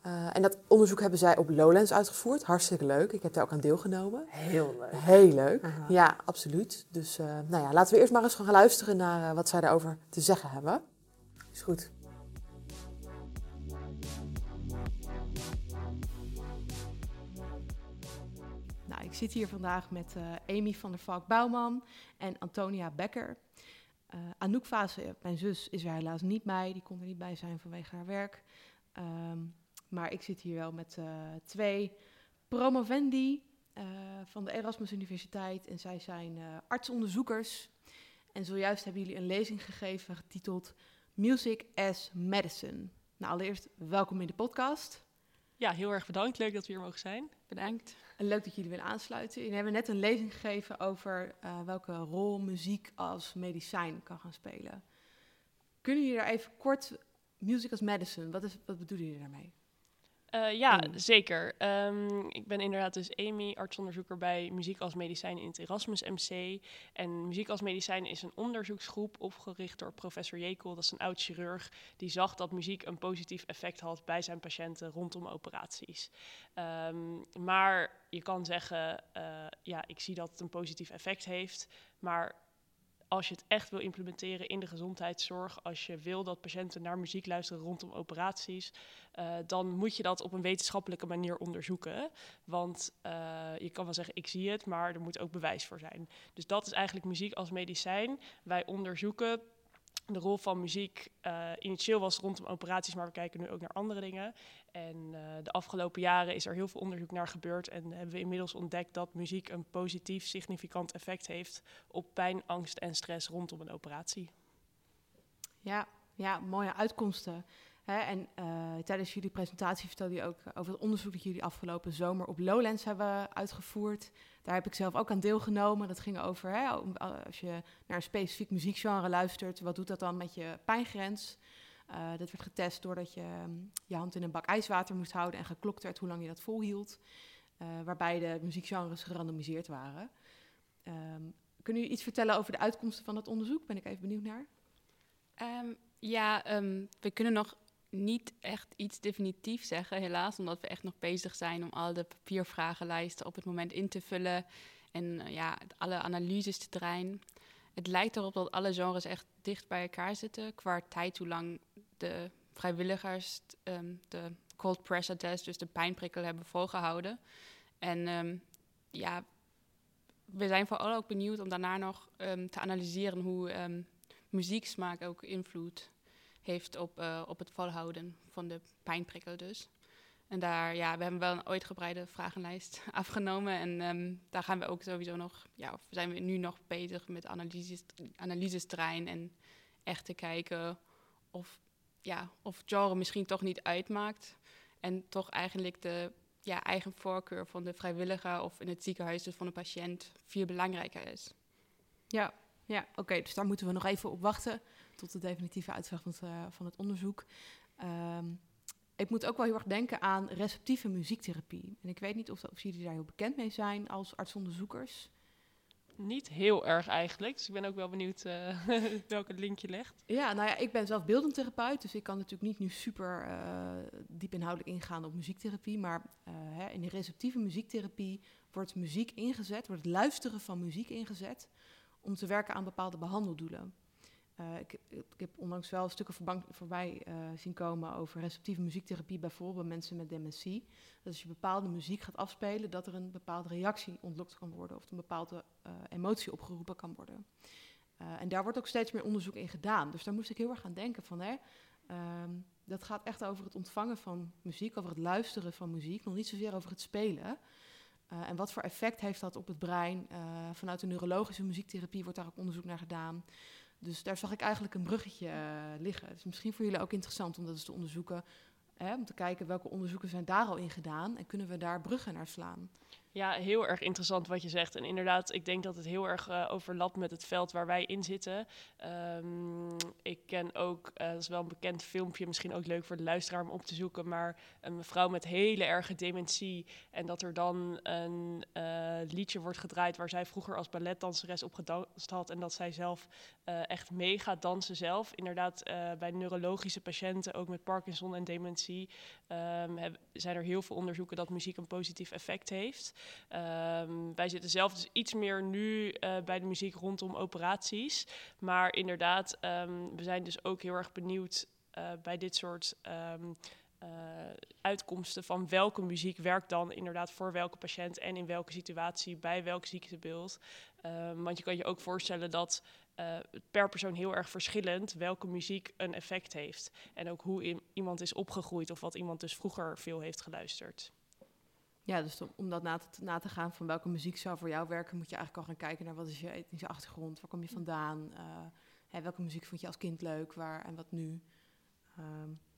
Uh, en dat onderzoek hebben zij op Lowlands uitgevoerd. Hartstikke leuk. Ik heb daar ook aan deelgenomen. Heel leuk. Heel leuk. Ja, absoluut. Dus uh, nou ja, laten we eerst maar eens gaan luisteren naar wat zij daarover te zeggen hebben. Is goed. Nou, ik zit hier vandaag met Amy van der Valk Bouwman en Antonia Becker. Anouk Fase, mijn zus, is er helaas niet bij. Die kon er niet bij zijn vanwege haar werk. Um, maar ik zit hier wel met uh, twee promovendi uh, van de Erasmus Universiteit. En zij zijn uh, artsonderzoekers. En zojuist hebben jullie een lezing gegeven getiteld Music as Medicine. Nou, allereerst welkom in de podcast. Ja, heel erg bedankt. Leuk dat we hier mogen zijn. Bedankt. En leuk dat jullie willen aansluiten. Jullie hebben net een lezing gegeven over welke rol muziek als medicijn kan gaan spelen. Kunnen jullie daar even kort, music as medicine, wat, is, wat bedoelen jullie daarmee? Uh, ja, zeker. Um, ik ben inderdaad dus Amy, artsonderzoeker bij Muziek als Medicijn in het Erasmus MC. En Muziek als Medicijn is een onderzoeksgroep opgericht door professor Jekel. Dat is een oud chirurg die zag dat muziek een positief effect had bij zijn patiënten rondom operaties. Um, maar je kan zeggen, uh, ja, ik zie dat het een positief effect heeft, maar als je het echt wil implementeren in de gezondheidszorg, als je wil dat patiënten naar muziek luisteren rondom operaties, uh, dan moet je dat op een wetenschappelijke manier onderzoeken. Want uh, je kan wel zeggen, ik zie het, maar er moet ook bewijs voor zijn. Dus dat is eigenlijk muziek als medicijn. Wij onderzoeken de rol van muziek uh, initieel was rondom operaties, maar we kijken nu ook naar andere dingen. En uh, de afgelopen jaren is er heel veel onderzoek naar gebeurd en hebben we inmiddels ontdekt dat muziek een positief, significant effect heeft op pijn, angst en stress rondom een operatie. Ja, ja mooie uitkomsten. Hè? En uh, tijdens jullie presentatie vertelde je ook over het onderzoek dat jullie afgelopen zomer op Lowlands hebben uitgevoerd. Daar heb ik zelf ook aan deelgenomen. Dat ging over hè, als je naar een specifiek muziekgenre luistert, wat doet dat dan met je pijngrens? Uh, dat werd getest doordat je um, je hand in een bak ijswater moest houden en geklokt werd hoe lang je dat volhield. Uh, waarbij de muziekgenres gerandomiseerd waren. Um, kunnen jullie iets vertellen over de uitkomsten van dat onderzoek? Ben ik even benieuwd naar. Um, ja, we kunnen nog niet echt iets definitief zeggen, helaas, omdat we echt nog bezig zijn om al de papiervragenlijsten op het moment in te vullen en uh, ja, alle analyses te draaien. Het lijkt erop dat alle genres echt dicht bij elkaar zitten qua tijd hoe lang de vrijwilligers um, de cold pressure test, dus de pijnprikkel, hebben volgehouden. En um, ja, we zijn vooral ook benieuwd om daarna nog um, te analyseren hoe muzieksmaak ook invloed heeft op, uh, op het volhouden van de pijnprikkel dus. En daar, ja, we hebben wel een uitgebreide vragenlijst afgenomen. En daar gaan we ook sowieso nog, ja, zijn we nu nog bezig met analyses, analysesterrein en echt te kijken of, ja, of genre misschien toch niet uitmaakt. En toch eigenlijk de ja, eigen voorkeur van de vrijwilliger of in het ziekenhuis dus van de patiënt veel belangrijker is. Ja, ja oké, dus daar moeten we nog even op wachten tot de definitieve uitslag van uh, van het onderzoek. Um, ik moet ook wel heel erg denken aan receptieve muziektherapie. En ik weet niet of, of jullie daar heel bekend mee zijn als artsonderzoekers. Niet heel erg eigenlijk, dus ik ben ook wel benieuwd uh, welke link je legt. Ja, nou ja, ik ben zelf beeldend therapeut, dus ik kan natuurlijk niet nu super uh, diep inhoudelijk ingaan op muziektherapie. Maar uh, hè, in de receptieve muziektherapie wordt muziek ingezet, wordt het luisteren van muziek ingezet om te werken aan bepaalde behandeldoelen. Uh, ik, ik, heb onlangs wel stukken voorbij, uh, zien komen over receptieve muziektherapie, bijvoorbeeld bij mensen met dementie. Dat als je bepaalde muziek gaat afspelen, dat er een bepaalde reactie ontlokt kan worden of een bepaalde uh, emotie opgeroepen kan worden. en daar wordt ook steeds meer onderzoek in gedaan. Dus daar moest ik heel erg aan denken van, hè, um, dat gaat echt over het ontvangen van muziek, over het luisteren van muziek, nog niet zozeer over het spelen. en wat voor effect heeft dat op het brein? vanuit de neurologische muziektherapie wordt daar ook onderzoek naar gedaan. Dus daar zag ik eigenlijk een bruggetje uh, liggen. Dus misschien voor jullie ook interessant om dat eens te onderzoeken. Hè, om te kijken welke onderzoeken zijn daar al in gedaan en kunnen we daar bruggen naar slaan. Ja, heel erg interessant wat je zegt. En inderdaad, ik denk dat het heel erg uh, overlapt met het veld waar wij in zitten. Um, ik ken ook, uh, dat is wel een bekend filmpje, misschien ook leuk voor de luisteraar om op te zoeken, maar een mevrouw met hele erge dementie. En dat er dan een uh, liedje wordt gedraaid waar zij vroeger als balletdanseres op gedanst had. En dat zij zelf echt mee gaat dansen zelf. Inderdaad, bij neurologische patiënten, ook met Parkinson en dementie, heb, zijn er heel veel onderzoeken dat muziek een positief effect heeft. Um, wij zitten zelf dus iets meer nu uh, bij de muziek rondom operaties. Maar inderdaad, um, we zijn dus ook heel erg benieuwd uh, bij dit soort um, uh, uitkomsten van welke muziek werkt dan inderdaad voor welke patiënt en in welke situatie bij welk ziektebeeld. want je kan je ook voorstellen dat per persoon heel erg verschillend welke muziek een effect heeft. En ook hoe iemand is opgegroeid of wat iemand dus vroeger veel heeft geluisterd. Ja, dus om, dat na te, na te, gaan van welke muziek zou voor jou werken, moet je eigenlijk al gaan kijken naar wat is je etnische achtergrond, waar kom je vandaan, uh, hè, welke muziek vond je als kind leuk, waar en wat nu. Um, dat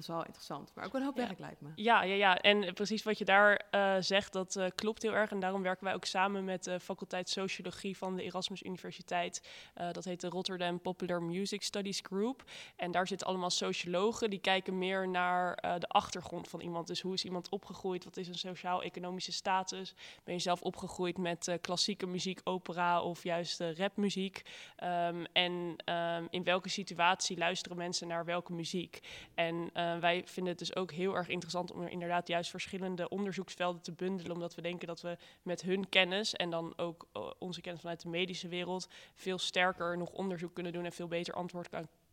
is wel interessant, maar ook wel een hoop ja. werk lijkt me. Ja, ja, ja, en precies wat je daar uh, zegt, dat uh, klopt heel erg. En daarom werken wij ook samen met de faculteit Sociologie van de Erasmus Universiteit. Uh, dat heet de Rotterdam Popular Music Studies Group. En daar zitten allemaal sociologen die kijken meer naar de achtergrond van iemand. Dus hoe is iemand opgegroeid? Wat is een sociaal-economische status? Ben je zelf opgegroeid met klassieke muziek, opera of juist rapmuziek? Um, en um, in welke situatie luisteren mensen naar welke muziek? En Uh, wij vinden het dus ook heel erg interessant om er inderdaad juist verschillende onderzoeksvelden te bundelen, omdat we denken dat we met hun kennis en dan ook uh, onze kennis vanuit de medische wereld veel sterker nog onderzoek kunnen doen en veel beter antwoord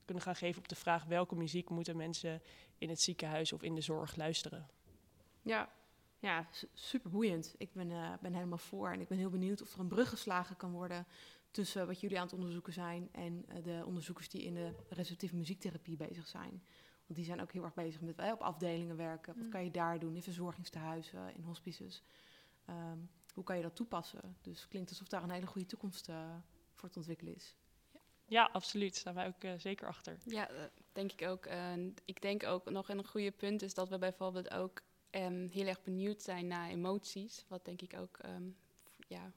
kunnen gaan geven op de vraag welke muziek moeten mensen in het ziekenhuis of in de zorg luisteren. Ja, ja super boeiend. Ik ben, uh, ben helemaal voor en ik ben heel benieuwd of er een brug geslagen kan worden tussen wat jullie aan het onderzoeken zijn en eh, de onderzoekers die in de receptieve muziektherapie bezig zijn. Want die zijn ook heel erg bezig met eh, op afdelingen werken. Wat Mm. kan je daar doen in verzorgingstehuizen, in hospices? Ehm, hoe kan je dat toepassen? Dus het klinkt alsof daar een hele goede toekomst eh, voor te ontwikkelen is. Ja, absoluut. Daar staan wij ook eh, zeker achter. Ja, eh, denk ik ook. Ik denk ook nog een goede punt is dat we bijvoorbeeld ook ehm, heel erg benieuwd zijn naar emoties. Wat denk ik ook ehm, ja,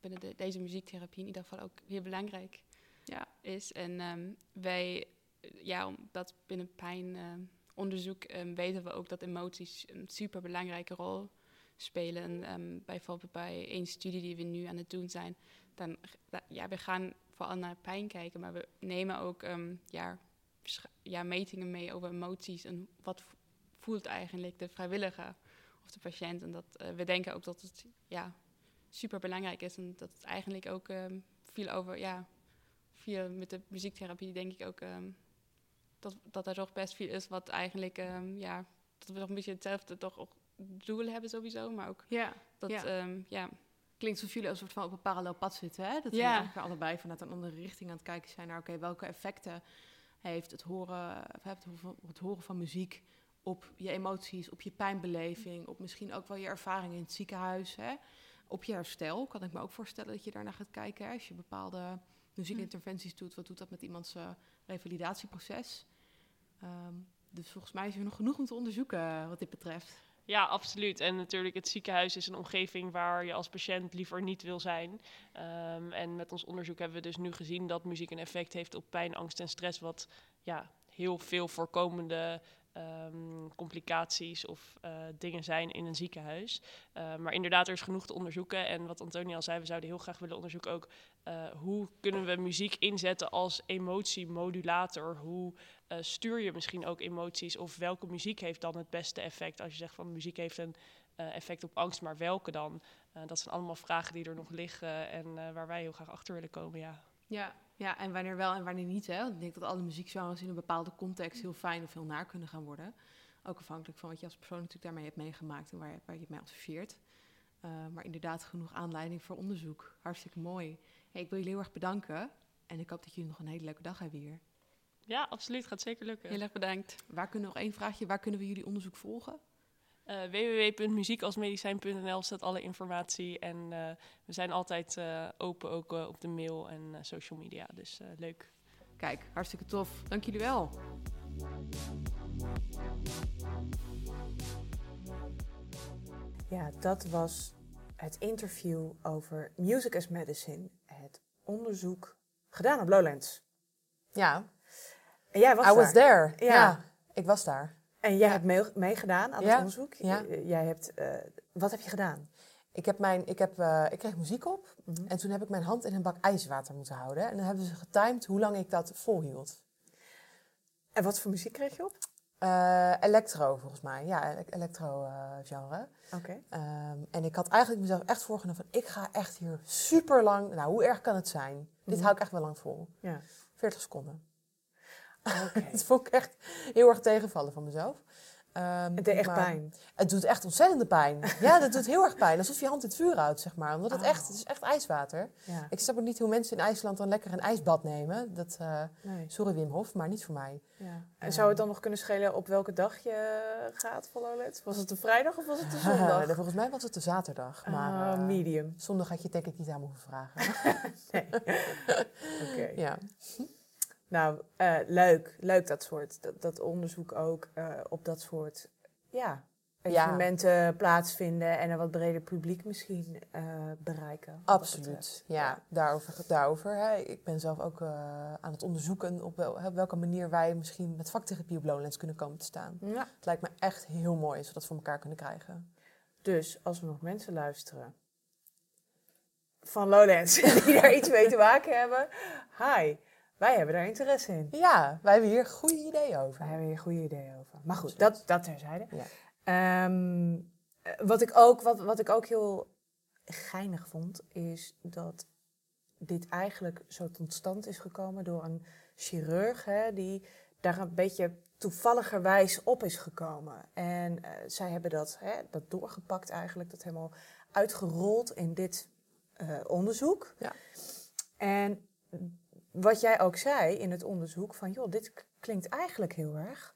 binnen de- deze muziektherapie in ieder geval ook heel belangrijk Ja. is. En ehm, wij, ja, omdat binnen pijnonderzoek ehm, weten we ook dat emoties een super belangrijke rol spelen. En, ehm, bijvoorbeeld bij één studie die we nu aan het doen zijn, dan ja, we gaan vooral naar pijn kijken, maar we nemen ook ehm, ja, ja, metingen mee over emoties en wat vo- voelt eigenlijk de vrijwilliger of de patiënt. En dat, eh, we denken ook dat het ja, super belangrijk is en dat het eigenlijk ook ehm, veel over, ja, veel met de muziektherapie denk ik ook ehm, dat, dat er toch best veel is wat eigenlijk, ehm, ja, dat we toch een beetje hetzelfde toch ook doel hebben sowieso, maar ook Ja, dat, Ja. ja, ja klinkt alsof jullie als een soort van op een parallel pad zitten. Hè? Dat Ja. jullie eigenlijk allebei vanuit een andere richting aan het kijken zijn naar... oké, welke effecten heeft het horen, het, het horen van muziek op je emoties, op je pijnbeleving... op misschien ook wel je ervaringen in het ziekenhuis, hè? op je herstel. Kan ik me ook voorstellen dat je daarnaar gaat kijken. Hè? Als je bepaalde muziekinterventies doet, wat doet dat met iemands eh, revalidatieproces? Ehm, dus volgens mij is er nog genoeg om te onderzoeken eh, wat dit betreft. Ja, absoluut. En natuurlijk, het ziekenhuis is een omgeving waar je als patiënt liever niet wil zijn. Ehm, en met ons onderzoek hebben we dus nu gezien dat muziek een effect heeft op pijn, angst en stress, wat ja, heel veel voorkomende ehm, complicaties of eh, dingen zijn in een ziekenhuis. Eh, maar inderdaad, er is genoeg te onderzoeken. En wat Antonia al zei, we zouden heel graag willen onderzoeken ook eh, hoe kunnen we muziek inzetten als emotiemodulator? Hoe stuur je misschien ook emoties? Of welke muziek heeft dan het beste effect? Als je zegt van muziek heeft een effect op angst, maar welke dan? Dat zijn allemaal vragen die er nog liggen en waar wij heel graag achter willen komen, ja. Ja, ja, en wanneer wel en wanneer niet. Hè? Want ik denk dat alle muziekgenres in een bepaalde context heel fijn of heel naar kunnen gaan worden. Ook afhankelijk van wat je als persoon natuurlijk daarmee hebt meegemaakt en waar, je- waar je het mee associeert. Eh, maar inderdaad, genoeg aanleiding voor onderzoek. Hartstikke mooi. Hey, ik wil jullie heel erg bedanken. En ik hoop dat jullie nog een hele leuke dag hebben hier. Ja, absoluut. Gaat zeker lukken. heel erg bedankt. Waar kunnen nog één vraagje? Waar kunnen we jullie onderzoek volgen? Eh www.muziekalsmedicijn.nl staat alle informatie. En eh, we zijn altijd eh, open ook op de mail en eh, social media. Dus eh, leuk. Kijk, hartstikke tof. Dank jullie wel. Ja, dat was het interview over Music as Medicine. Het onderzoek gedaan op Lowlands. Ja, En jij was I was there. Ja. Ja. ik was daar. En jij hebt mee- meegedaan aan het onderzoek. ja. J- Jij hebt, eh, wat heb je gedaan? Ik, heb mijn, ik, heb, eh, ik kreeg muziek op Mhm. en toen heb ik mijn hand in een bak ijswater moeten houden. En dan hebben ze getimed hoe lang ik dat volhield. En wat voor muziek kreeg je op? Eh electro, volgens mij. Ja, ele- electro-genre. Oké. Ehm, en ik had eigenlijk mezelf echt voorgenomen van... ik ga echt hier super lang... Nou, hoe erg kan het zijn? Dit Mhm. hou ik echt wel lang vol. Ja. 40 seconden. Oké. Dat vond ik echt heel erg tegenvallen van mezelf. Ehm, Het deed echt maar pijn. Het doet echt ontzettende pijn. Ja, dat doet heel erg pijn. Alsof je hand in het vuur houdt, zeg maar. Omdat het Oh. echt... Het is echt ijswater. Ja. Ik snap ook niet hoe mensen in IJsland dan lekker een ijsbad nemen. Dat, eh, Nee. sorry Wim Hof, maar niet voor mij. Ja. En zou het dan nog kunnen schelen op welke dag je gaat voor? Was het een vrijdag of was het een zondag? Volgens mij was het de zaterdag. Maar Ah, eh, medium. zondag had je denk ik niet aan moeten vragen. Nee. Oké. ja. Nou, eh, leuk. Leuk dat soort, dat, dat onderzoek ook eh, op dat soort ja, evenementen plaatsvinden en een wat breder publiek misschien eh, bereiken. Absoluut. Ja, daarover. daarover hè. Ik ben zelf ook aan het onderzoeken op, wel, op welke manier wij misschien met vaktherapie op Lowlands kunnen komen te staan. Ja. Het lijkt me echt heel mooi als we dat voor elkaar kunnen krijgen. Dus als we nog mensen luisteren van Lowlands die daar iets mee te maken hebben, hi, wij hebben daar interesse in. Ja, wij hebben hier goede ideeën over. Wij hebben hier goede ideeën over. Maar goed, dat, dat terzijde. Ja. Ehm, eh, wat, ik ook, wat, wat ik ook heel geinig vond, is dat dit eigenlijk zo tot stand is gekomen door een chirurg hè, die daar een beetje toevalligerwijs op is gekomen. En eh, zij hebben dat, hè, dat doorgepakt eigenlijk, dat helemaal uitgerold in dit eh, onderzoek. Ja. En wat jij ook zei in het onderzoek, van joh, dit klinkt eigenlijk heel erg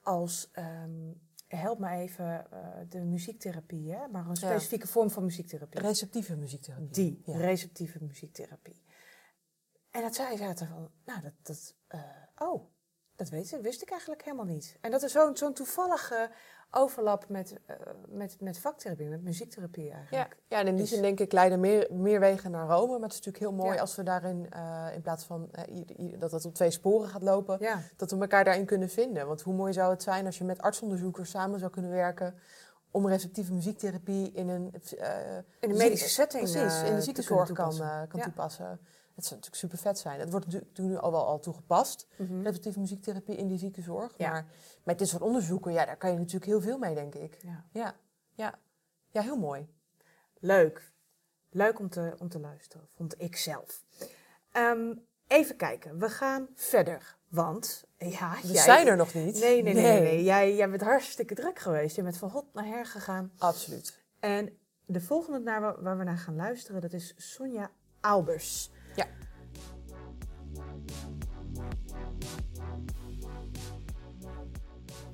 als, ehm, help me even, eh, de muziektherapie, hè? maar een specifieke vorm van muziektherapie. Receptieve muziektherapie. Die, Ja. receptieve muziektherapie. En dat zij zaten van, nou, dat, dat eh, oh, dat weet ik, wist ik eigenlijk helemaal niet. En dat is zo'n zo'n toevallige overlap met, eh, met, met vaktherapie, met muziektherapie Ja, eigenlijk. ja, en in die Dus- zin denk ik leiden meer, meer wegen naar Rome. Maar het is natuurlijk heel mooi Ja. als we daarin, eh, in plaats van ieder- dat het op twee sporen gaat lopen, Ja, dat we elkaar daarin kunnen vinden. Want hoe mooi zou het zijn als je met artsonderzoekers samen zou kunnen werken om receptieve muziektherapie in een, in zie- medische setting precies, in de ziekenzorg kan, kan Ja. toepassen. Het zou natuurlijk super vet zijn. Het wordt natuurlijk nu al wel al toegepast, Mhm. receptieve muziektherapie in die ziekenzorg. Ja. Maar met dit soort onderzoeken, ja, daar kan je natuurlijk heel veel mee, denk ik. Ja. Ja, ja. ja heel mooi. Leuk. Leuk om te, om te luisteren, vond ik zelf. Ehm, even kijken, we gaan verder. Want, ja, We jij- zijn er nog niet. Nee, nee, nee, nee. nee. Jij, jij bent hartstikke druk geweest. Je bent van hot naar her gegaan. Absoluut. En de volgende naar wa- waar we naar gaan luisteren, dat is Sonja Albers. Ja.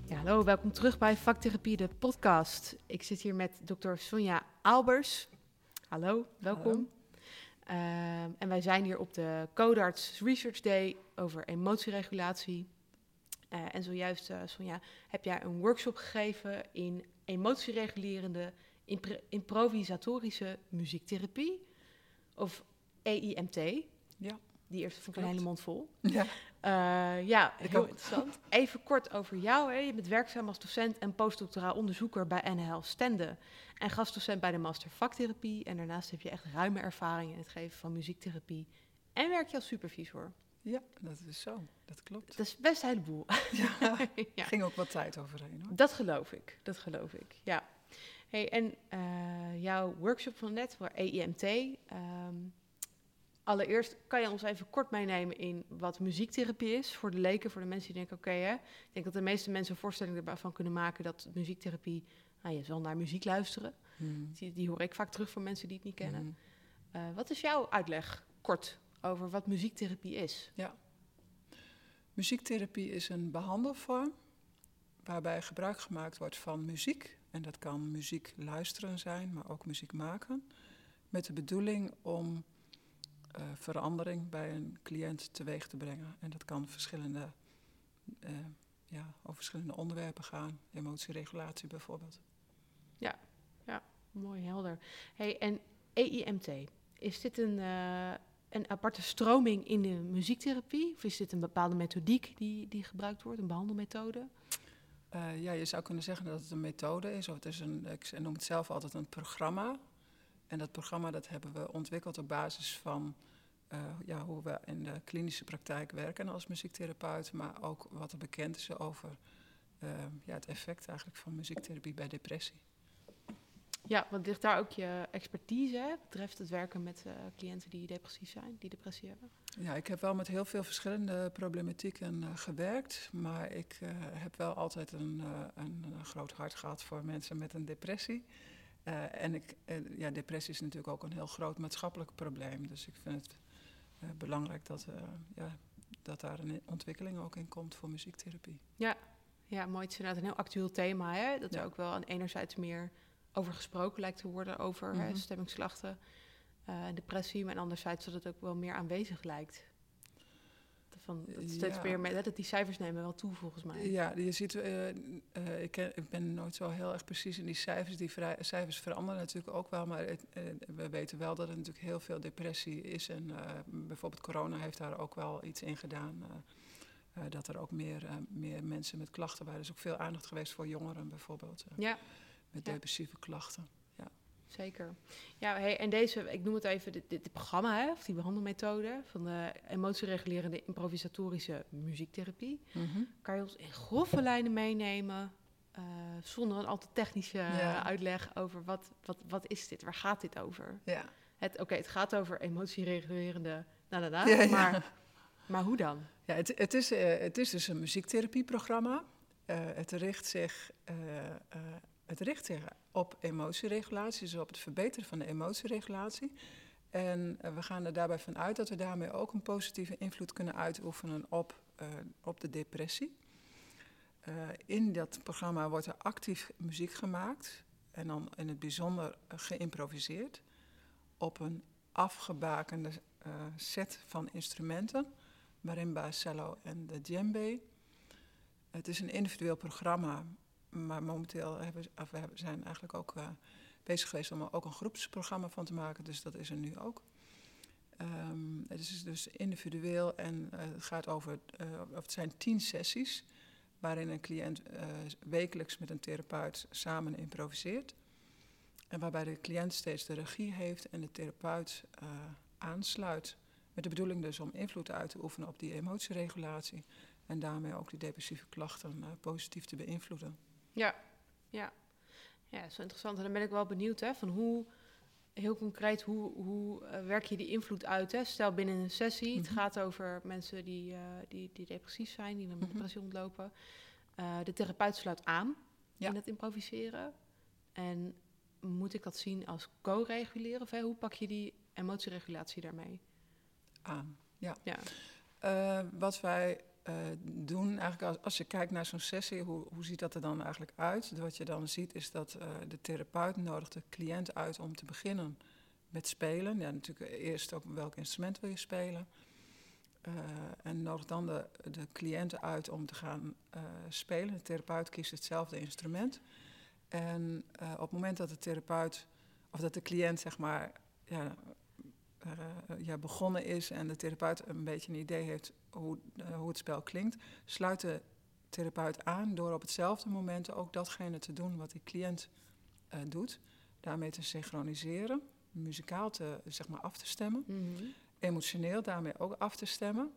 Ja, hallo, welkom terug bij Vaktherapie, de podcast. Ik zit hier met dokter Sonja Albers. Hallo, welkom. Ehm, en wij zijn hier op de Codarts Research Day over emotieregulatie. Eh, en zojuist, eh, Sonja, heb jij een workshop gegeven in emotieregulerende improvisatorische muziektherapie, of EIMT. Ja, Die eerste vond ik een hele mond vol. Ja. Eh, ja, Ik heel ook. interessant. Even kort over jou. Hè. Je bent werkzaam als docent en postdoctoraal onderzoeker bij NHL Stende. En gastdocent bij de Master Vaktherapie. En daarnaast heb je echt ruime ervaring in het geven van muziektherapie. En werk je als supervisor. ja, dat is zo. Dat klopt. Dat is best een heleboel. Ja, ja. ging ook wat tijd overheen hoor. Dat geloof ik, dat geloof ik, ja. Hey, en eh, jouw workshop van net voor EIMT. ehm, allereerst kan je ons even kort meenemen in wat muziektherapie is voor de leken, voor de mensen die denken, oké, hè. Ik denk dat de meeste mensen een voorstelling ervan kunnen maken dat muziektherapie, nou, je zal naar muziek luisteren. Hmm. Die, die hoor ik vaak terug van mensen die het niet kennen. Hmm. Eh, wat is jouw uitleg, kort, over wat muziektherapie is? Muziektherapie is een behandelvorm waarbij gebruik gemaakt wordt van muziek. En dat kan muziek luisteren zijn, maar ook muziek maken. Met de bedoeling om eh, verandering bij een cliënt teweeg te brengen. En dat kan verschillende, eh, ja, over verschillende onderwerpen gaan. Emotieregulatie bijvoorbeeld. Mooi, helder. Hey, en EIMT, is dit een, eh, een aparte stroming in de muziektherapie? Of is dit een bepaalde methodiek die, die gebruikt wordt, een behandelmethode? Eh, ja, je zou kunnen zeggen dat het een methode is. Of het is een, ik noem het zelf altijd een programma. En dat programma dat hebben we ontwikkeld op basis van eh, ja, hoe we in de klinische praktijk werken als muziektherapeut. Maar ook wat er bekend is over eh, ja, het effect eigenlijk van muziektherapie bij depressie. Ja, want ligt daar ook je expertise, hè, betreft het werken met eh, cliënten die depressief zijn, die depressie hebben? Ja, ik heb wel met heel veel verschillende problematieken gewerkt. Maar ik heb wel altijd een, een, een groot hart gehad voor mensen met een depressie. Eh, en ik, eh, ja, depressie is natuurlijk ook een heel groot maatschappelijk probleem. Dus ik vind het eh, belangrijk dat, ja, dat daar een ontwikkeling ook in komt voor muziektherapie. Ja, mooi. Het is inderdaad een heel actueel thema, hè? Dat er Ja. ook wel aan enerzijds meer over gesproken lijkt te worden, over hè, Mhm. stemmingsklachten eh, en depressie. Maar anderzijds dat het ook wel meer aanwezig lijkt. Van, dat steeds Ja. meer, met, hè, dat die cijfers nemen wel toe, volgens mij. Ja, je ziet, eh, eh, ik, ken- ik ben nooit zo heel erg precies in die cijfers. Die vrij- cijfers veranderen natuurlijk ook wel, maar het, eh, we weten wel dat er natuurlijk heel veel depressie is. En eh, bijvoorbeeld corona heeft daar ook wel iets in gedaan. eh, eh, dat er ook meer, eh, meer mensen met klachten waren. Er is ook veel aandacht geweest voor jongeren bijvoorbeeld, eh, Ja, met Ja. depressieve klachten. Zeker. Ja, hey, en deze, ik noem het even, dit, dit programma, hè, of die behandelmethode van de emotieregulerende improvisatorische muziektherapie. Kan je ons in grove lijnen meenemen, eh, zonder een al te technische Ja. uitleg over wat, wat, wat is dit, waar gaat dit over? Ja. Het, Oké, het gaat over emotieregulerende, na na na, Ja, ja. Maar, maar hoe dan? Ja, het, het, is, eh, het is dus een muziektherapieprogramma. Eh, het, richt zich, het richt zich op emotieregulatie, dus op het verbeteren van de emotieregulatie. En eh, we gaan er daarbij vanuit dat we daarmee ook een positieve invloed kunnen uitoefenen op, uh, op de depressie. Uh, in dat programma wordt er actief muziek gemaakt en dan in het bijzonder geïmproviseerd op een afgebakende set van instrumenten, marimba, cello en de djembe. Het is een individueel programma, maar momenteel hebben, we zijn eigenlijk ook bezig geweest om er ook een groepsprogramma van te maken. Dus dat is er nu ook. Um, het is dus individueel en uh, het gaat over, uh, of het zijn tien sessies waarin een cliënt wekelijks met een therapeut samen improviseert. En waarbij de cliënt steeds de regie heeft en de therapeut aansluit. Met de bedoeling dus om invloed uit te oefenen op die emotieregulatie. En daarmee ook die depressieve klachten positief te beïnvloeden. Ja, ja. Ja, dat is wel interessant. En dan ben ik wel benieuwd hè, van hoe, heel concreet, hoe, hoe uh, werk je die invloed uit? Hè? Stel binnen een sessie, het Mhm. gaat over mensen die, uh, die, die depressief zijn, die met Mhm. depressie ontlopen. Uh, de therapeut sluit aan Ja. in het improviseren. En moet ik dat zien als co-reguleren? Of hè, hoe pak je die emotieregulatie daarmee? Aan. Ja. Ja. Wat wij uh, doen, eigenlijk als, als je kijkt naar zo'n sessie, hoe, hoe ziet dat er dan eigenlijk uit? Wat je dan ziet is dat uh, de therapeut nodigt de cliënt uit om te beginnen met spelen. Ja, natuurlijk eerst ook welk instrument wil je spelen. Uh, en nodigt dan de, de cliënten uit om te gaan spelen. De therapeut kiest hetzelfde instrument. En op het moment dat de therapeut, of dat de cliënt zeg maar, ja, ja, begonnen is en de therapeut een beetje een idee heeft hoe, uh, hoe het spel klinkt, sluit de therapeut aan door op hetzelfde moment ook datgene te doen wat die cliënt uh, doet. Daarmee te synchroniseren, muzikaal te, zeg maar af te stemmen, Mm -hmm. emotioneel daarmee ook af te stemmen,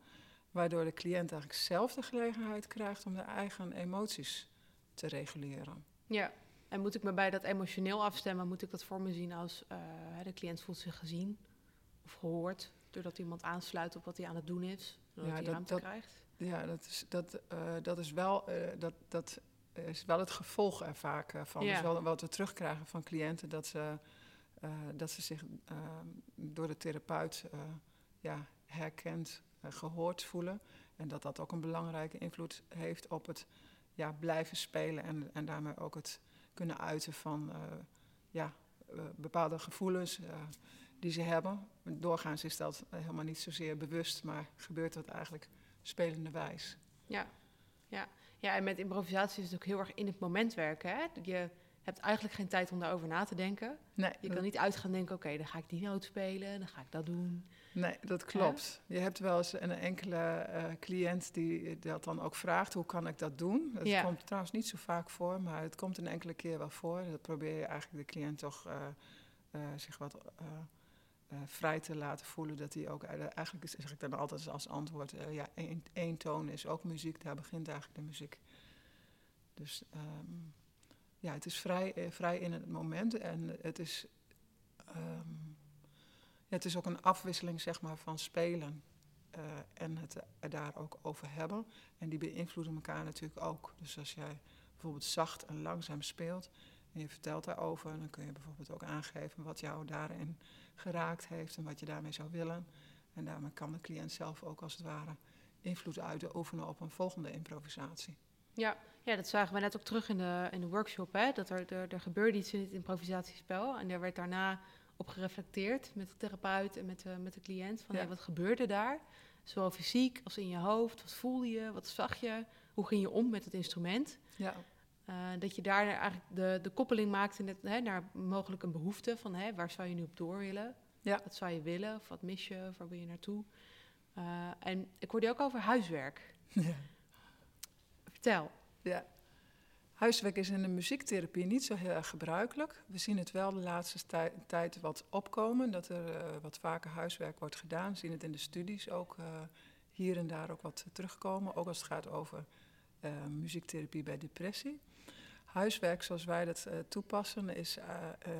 waardoor de cliënt eigenlijk zelf de gelegenheid krijgt om de eigen emoties te reguleren. Ja, en moet ik me bij dat emotioneel afstemmen, moet ik dat voor me zien als uh, de cliënt voelt zich gezien of gehoord, doordat iemand aansluit op wat hij aan het doen is, ja, dat, krijgt? Ja, dat is, dat, uh, dat is, wel, uh, dat, dat is wel het gevolg er vaak uh, van. Ja. Dus wel wat we terugkrijgen van cliënten, dat ze, uh, dat ze zich door de therapeut ja, herkend, gehoord voelen. En dat dat ook een belangrijke invloed heeft op het ja, blijven spelen en, en daarmee ook het kunnen uiten van ja, bepaalde gevoelens die ze hebben. Doorgaans is dat helemaal niet zozeer bewust, maar gebeurt dat eigenlijk spelende wijs. Ja, ja. ja en met improvisatie is het ook heel erg in het moment werken. Hè? Je hebt eigenlijk geen tijd om daarover na te denken. Nee, je kan niet uit gaan denken, oké, okay, dan ga ik die noot spelen, dan ga ik dat doen. Nee, dat klopt. Ja? Je hebt wel eens een enkele uh, cliënt die dat dan ook vraagt, hoe kan ik dat doen? Dat ja. komt trouwens niet zo vaak voor, maar het komt een enkele keer wel voor. Dat probeer je eigenlijk de cliënt toch uh, uh, zich wat uh, vrij te laten voelen. Dat hij ook, eigenlijk zeg ik dan altijd als antwoord, uh, ja, één, één toon is ook muziek, daar begint eigenlijk de muziek. Dus um, ja, het is vrij, uh, vrij in het moment en het is, um, ja, het is ook een afwisseling zeg maar, van spelen en het daar ook over hebben. En die beïnvloeden elkaar natuurlijk ook. Dus als jij bijvoorbeeld zacht en langzaam speelt en je vertelt daarover, dan kun je bijvoorbeeld ook aangeven wat jou daarin geraakt heeft en wat je daarmee zou willen. En daarmee kan de cliënt zelf ook als het ware invloed uitoefenen op een volgende improvisatie. Ja, ja dat zagen we net ook terug in de, in de workshop. Hè? Dat er, er, er gebeurde iets in het improvisatiespel. En er werd daarna op gereflecteerd met de therapeut en met de, met de cliënt. Van Ja. hey, wat gebeurde daar? Zowel fysiek als in je hoofd. Wat voelde je? Wat zag je? Hoe ging je om met het instrument? Ja, Uh, dat je daar eigenlijk de, de koppeling maakt in het, hè, naar mogelijk een behoefte van hè, waar zou je nu op door willen? Ja. Wat zou je willen? Of wat mis je? Of waar wil je naartoe? Uh, en ik hoorde je ook over huiswerk. ja. Vertel. ja. Huiswerk is in de muziektherapie niet zo heel erg gebruikelijk. We zien het wel de laatste tij tijd wat opkomen, dat er uh, wat vaker huiswerk wordt gedaan. We zien het in de studies ook hier en daar ook wat terugkomen, ook als het gaat over muziektherapie bij depressie. Huiswerk zoals wij dat uh, toepassen is, uh,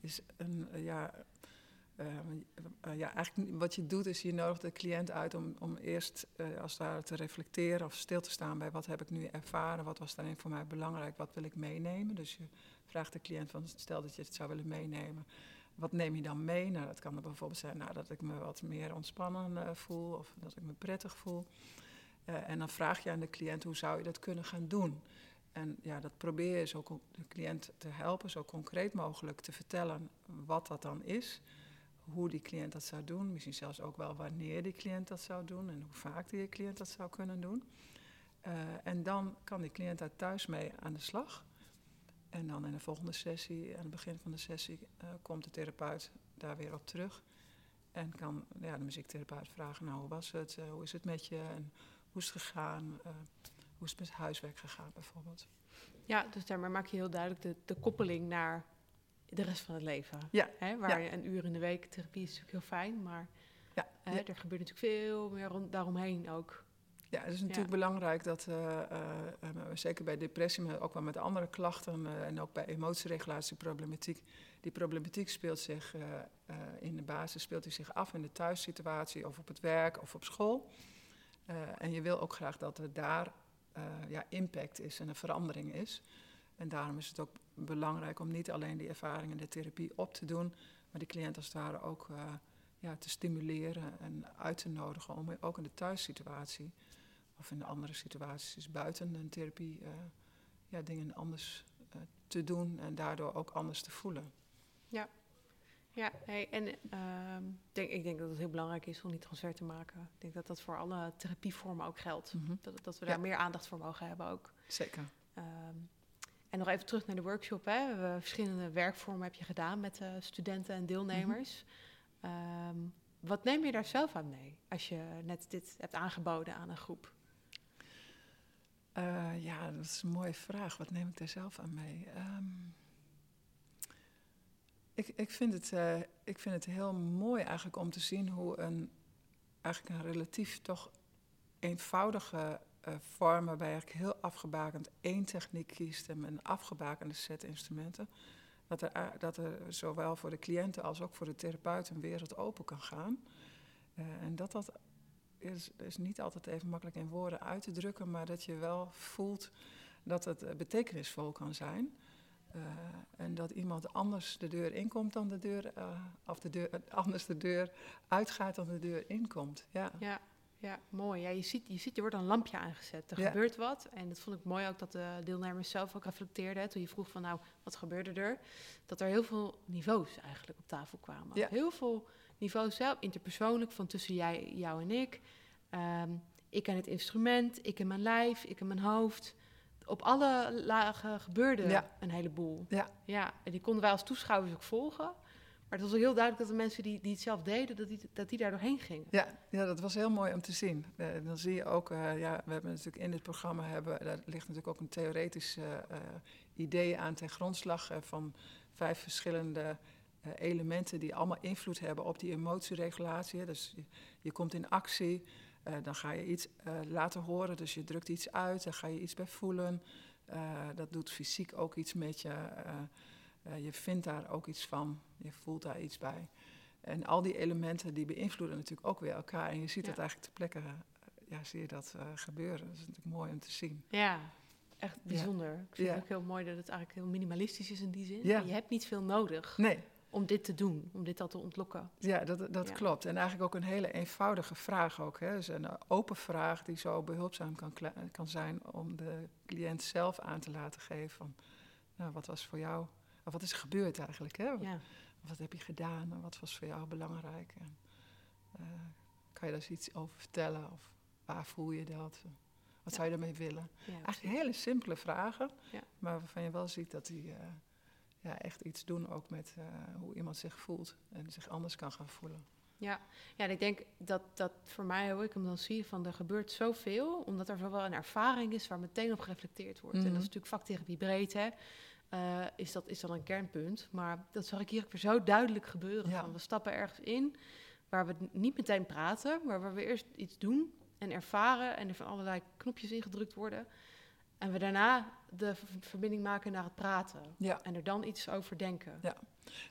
is een, ja, ja, eigenlijk wat je doet is je nodigt de cliënt uit om, om eerst als het ware te reflecteren of stil te staan bij wat heb ik nu ervaren, wat was daarin voor mij belangrijk, wat wil ik meenemen. Dus je vraagt de cliënt van stel dat je het zou willen meenemen. wat neem je dan mee? Nou, dat kan er bijvoorbeeld zijn nou, dat ik me wat meer ontspannen eh, voel of dat ik me prettig voel. Eh, en dan vraag je aan de cliënt hoe zou je dat kunnen gaan doen. En ja, dat probeer je zo de cliënt te helpen, zo concreet mogelijk te vertellen wat dat dan is. Hoe die cliënt dat zou doen. Misschien zelfs ook wel wanneer die cliënt dat zou doen en hoe vaak die cliënt dat zou kunnen doen. Uh, en dan kan die cliënt daar thuis mee aan de slag. En dan in de volgende sessie, aan het begin van de sessie, uh, komt de therapeut daar weer op terug. En kan ja, de muziektherapeut vragen, nou hoe was het, uh, hoe is het met je en hoe is het gegaan, hoe is het met huiswerk gegaan bijvoorbeeld. Ja, dus daarmee maak je heel duidelijk de, de koppeling naar de rest van het leven. Ja. Hè, waar ja. je een uur in de week therapie is natuurlijk heel fijn, maar ja. Hè, er gebeurt natuurlijk veel meer rond, daaromheen ook. Ja, het is natuurlijk belangrijk dat, uh, uh, zeker bij depressie, maar ook wel met andere klachten uh, en ook bij emotieregulatieproblematiek, die problematiek speelt zich in de basis speelt die zich af in de thuissituatie of op het werk of op school. en je wil ook graag dat er daar ja, impact is en een verandering is. En daarom is het ook belangrijk om niet alleen die ervaring en de therapie op te doen, maar die cliënt als het ware ook ja, te stimuleren en uit te nodigen om ook in de thuissituatie of in andere situaties buiten een therapie uh, ja, dingen anders te doen en daardoor ook anders te voelen. Ja, ja hey, en uh, denk, ik denk dat het heel belangrijk is om die transfer te maken. Ik denk dat dat voor alle therapievormen ook geldt. Mm -hmm. dat, dat we daar ja. meer aandacht voor mogen hebben ook. Zeker. Um, en nog even terug naar de workshop. Hè. We hebben verschillende werkvormen heb je gedaan met uh, studenten en deelnemers. Mm -hmm. um, wat neem je daar zelf aan mee als je net dit hebt aangeboden aan een groep? Uh, ja, dat is een mooie vraag. Wat neem ik daar zelf aan mee? Um, ik, ik, vind het, uh, ik vind het heel mooi eigenlijk om te zien hoe een, eigenlijk een relatief toch eenvoudige uh, vorm, waarbij eigenlijk heel afgebakend één techniek kiest en een afgebakende set instrumenten, dat er, dat er zowel voor de cliënten als ook voor de therapeut een wereld open kan gaan. en dat dat is, is niet altijd even makkelijk in woorden uit te drukken, maar dat je wel voelt dat het betekenisvol kan zijn. Uh, en dat iemand anders de deur inkomt dan de deur, uh, of de deur, anders de deur uitgaat dan de deur inkomt. Ja, ja, ja mooi. Ja, je, ziet, je ziet, er wordt een lampje aangezet. Er Ja. gebeurt wat. En dat vond ik mooi ook dat de deelnemers zelf ook reflecteerden. hè, Toen je vroeg van nou, wat gebeurde er? Dat er heel veel niveaus eigenlijk op tafel kwamen. Ja. Heel veel niveaus zelf, interpersoonlijk, van tussen jij, jou en ik. Ehm, ik en het instrument, ik en mijn lijf, ik en mijn hoofd. Op alle lagen gebeurde Ja. een heleboel. Ja. ja, en die konden wij als toeschouwers ook volgen. Maar het was ook heel duidelijk dat de mensen die, die het zelf deden, dat die, dat die daar doorheen gingen. Ja, ja, dat was heel mooi om te zien. Eh, dan zie je ook, eh, ja, we hebben natuurlijk in dit programma, hebben, daar ligt natuurlijk ook een theoretisch eh, eh, idee aan ten grondslag eh, van vijf verschillende eh, elementen die allemaal invloed hebben op die emotieregulatie. Dus je, je komt in actie, eh, dan ga je iets eh, laten horen, dus je drukt iets uit, dan ga je iets bij voelen. Eh, dat doet fysiek ook iets met je. je vindt daar ook iets van, je voelt daar iets bij. En al die elementen die beïnvloeden natuurlijk ook weer elkaar. En je ziet Ja. dat eigenlijk ter plekke, eh, ja, zie je dat gebeuren. Dat is natuurlijk mooi om te zien. Ja, echt bijzonder. Ik vind Ja. het ook heel mooi dat het eigenlijk heel minimalistisch is in die zin. Ja. Je hebt niet veel nodig Nee, om dit te doen, om dit al te ontlokken. ja, dat, dat Ja. klopt. En eigenlijk ook een hele eenvoudige vraag ook. Hè. Dus een eh, open vraag die zo behulpzaam kan, kan zijn om de cliënt zelf aan te laten geven van... Nou, wat was voor jou, of wat is er gebeurd eigenlijk? Hè? Ja. Wat heb je gedaan en wat was voor jou belangrijk? En, eh, kan je daar eens iets over vertellen? Of waar voel je dat? Wat zou je daarmee willen? Ja, Eigenlijk hele simpele vragen, maar waarvan je wel ziet dat die eh, ja, echt iets doen ook met eh, hoe iemand zich voelt en zich anders kan gaan voelen. Ja, ja en ik denk dat, dat voor mij, hoe ik hem dan zie, van er gebeurt zoveel, omdat er wel een ervaring is waar meteen op gereflecteerd wordt. En Mhm. dat is natuurlijk vaktherapie breed, hè. Eh, is, dat, is dan een kernpunt. Maar dat zag ik hier weer zo duidelijk gebeuren. Ja. Van, we stappen ergens in waar we niet meteen praten, maar waar we eerst iets doen en ervaren en er van allerlei knopjes ingedrukt worden. En we daarna de verbinding maken naar het praten. Ja. En er dan iets over denken. Ja.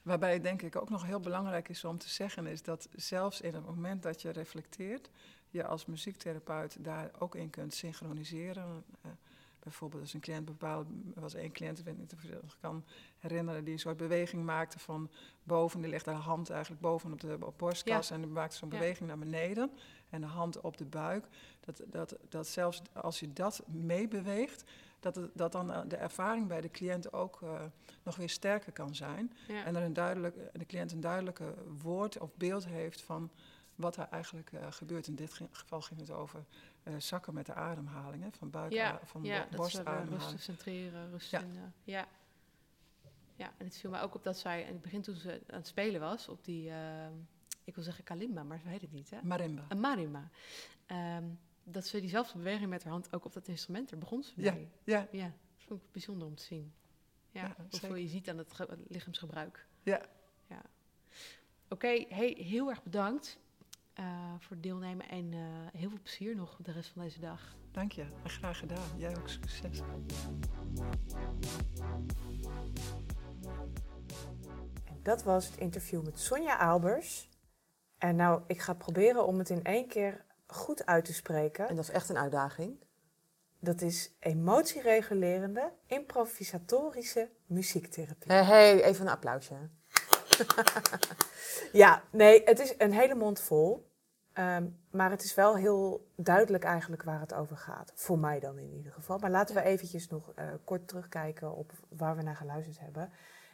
Waarbij denk ik ook nog heel belangrijk is om te zeggen, is dat zelfs in het moment dat je reflecteert, je als muziektherapeut daar ook in kunt synchroniseren. Eh, bijvoorbeeld als een cliënt bepaald, er was één cliënt, ik weet niet of je dat kan herinneren, die een soort beweging maakte van boven, die legde haar hand eigenlijk boven op de op borstkas en die maakte zo'n Ja. beweging naar beneden en de hand op de buik. Dat, dat, dat zelfs als je dat meebeweegt, dat, het- dat dan eh, de ervaring bij de cliënt ook eh, nog weer sterker kan zijn. Ja. En er een duidelijk, de cliënt een duidelijke woord of beeld heeft van wat er eigenlijk eh, gebeurt. In dit ge- geval ging het over eh, zakken met de ademhaling, hè, van buik, ja, van ja, bo- eh, borstademhaling. rustig centreren, rust Ja. Ja. ja, en het viel mij ook op dat zij in het begin toen ze aan het spelen was, op die, eh, ik wil zeggen kalimba, maar ze heet het niet, hè? Marimba. Een marimba. Ehm, dat ze diezelfde beweging met haar hand ook op dat instrument, daar begon ze Ja, mee. ja. Ja, dat vond ik bijzonder om te zien. Ja, Ja, hoeveel je ziet aan het ge- lichaamsgebruik. Ja. ja. Oké, hey, heel erg bedankt eh, voor het deelnemen en eh, heel veel plezier nog de rest van deze dag. Dank je en graag gedaan. Jij ook succes. En dat was het interview met Sonja Albers. En nou, ik ga proberen om het in één keer goed uit te spreken. En dat is echt een uitdaging. Dat is emotieregulerende, improvisatorische muziektherapie. Hé, hey, even een applausje. Ja, nee, het is een hele mond vol. Ehm, maar het is wel heel duidelijk eigenlijk waar het over gaat. Voor mij dan in ieder geval. Maar laten we eventjes nog eh, kort terugkijken op waar we naar geluisterd hebben.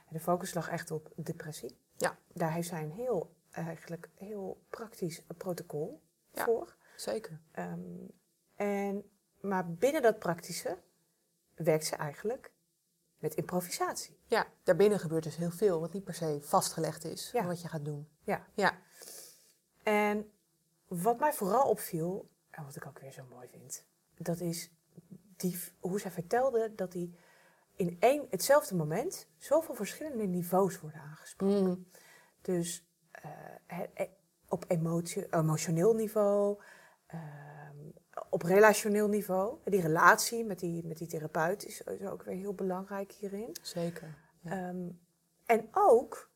En de focus lag echt op depressie. Ja. Daar heeft zij een heel, eigenlijk heel praktisch protocol Ja. voor. Zeker. Ehm, en, maar binnen dat praktische werkt ze eigenlijk met improvisatie. Ja, daarbinnen gebeurt dus heel veel, wat niet per se vastgelegd is Ja. wat je gaat doen. Ja. Ja. En wat mij vooral opviel, en wat ik ook weer zo mooi vind, dat is die, hoe zij vertelde dat die in één, hetzelfde moment zoveel verschillende niveaus worden aangesproken. Mm. Dus eh, he- op emotie, emotioneel niveau, ehm, op relationeel niveau. Die relatie met die, met die therapeut is, is ook weer heel belangrijk hierin. Zeker. Ja. Ehm, en ook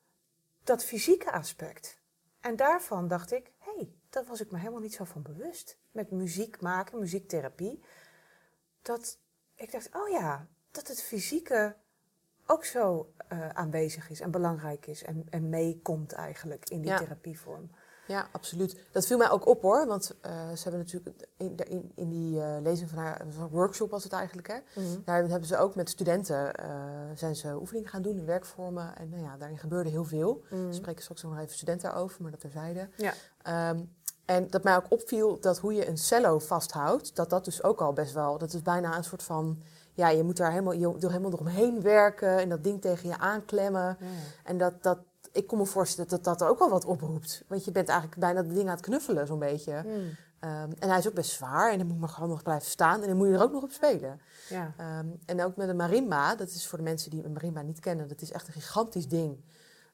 dat fysieke aspect. En daarvan dacht ik, hé, hey, daar was ik me helemaal niet zo van bewust. Met muziek maken, muziektherapie. Dat ik dacht, oh ja, dat het fysieke ook zo eh, aanwezig is en belangrijk is. En, en meekomt eigenlijk in die Ja. therapievorm. Ja, absoluut. Dat viel mij ook op hoor, want eh, ze hebben natuurlijk in, in, in die eh, lezing van haar, workshop was het eigenlijk hè. Daar hebben ze ook met studenten, zijn ze oefeningen gaan doen in werkvormen. En nou ja, daarin gebeurde heel veel. Mhm. We spreken straks nog even studenten daarover, maar dat terzijde. Ja. Ehm, en dat mij ook opviel dat hoe je een cello vasthoudt, dat dat dus ook al best wel, dat is bijna een soort van, ja, je moet daar helemaal, je er helemaal eromheen werken en dat ding tegen je aanklemmen. En dat, dat, ik kon me voorstellen dat dat ook wel wat oproept. Want je bent eigenlijk bijna de ding aan het knuffelen, zo'n beetje. Mm. Ehm, en hij is ook best zwaar en dan moet maar gewoon nog blijven staan en dan moet je er ook nog op spelen. Ja. Ehm, en ook met een marimba, dat is voor de mensen die een marimba niet kennen, dat is echt een gigantisch ding.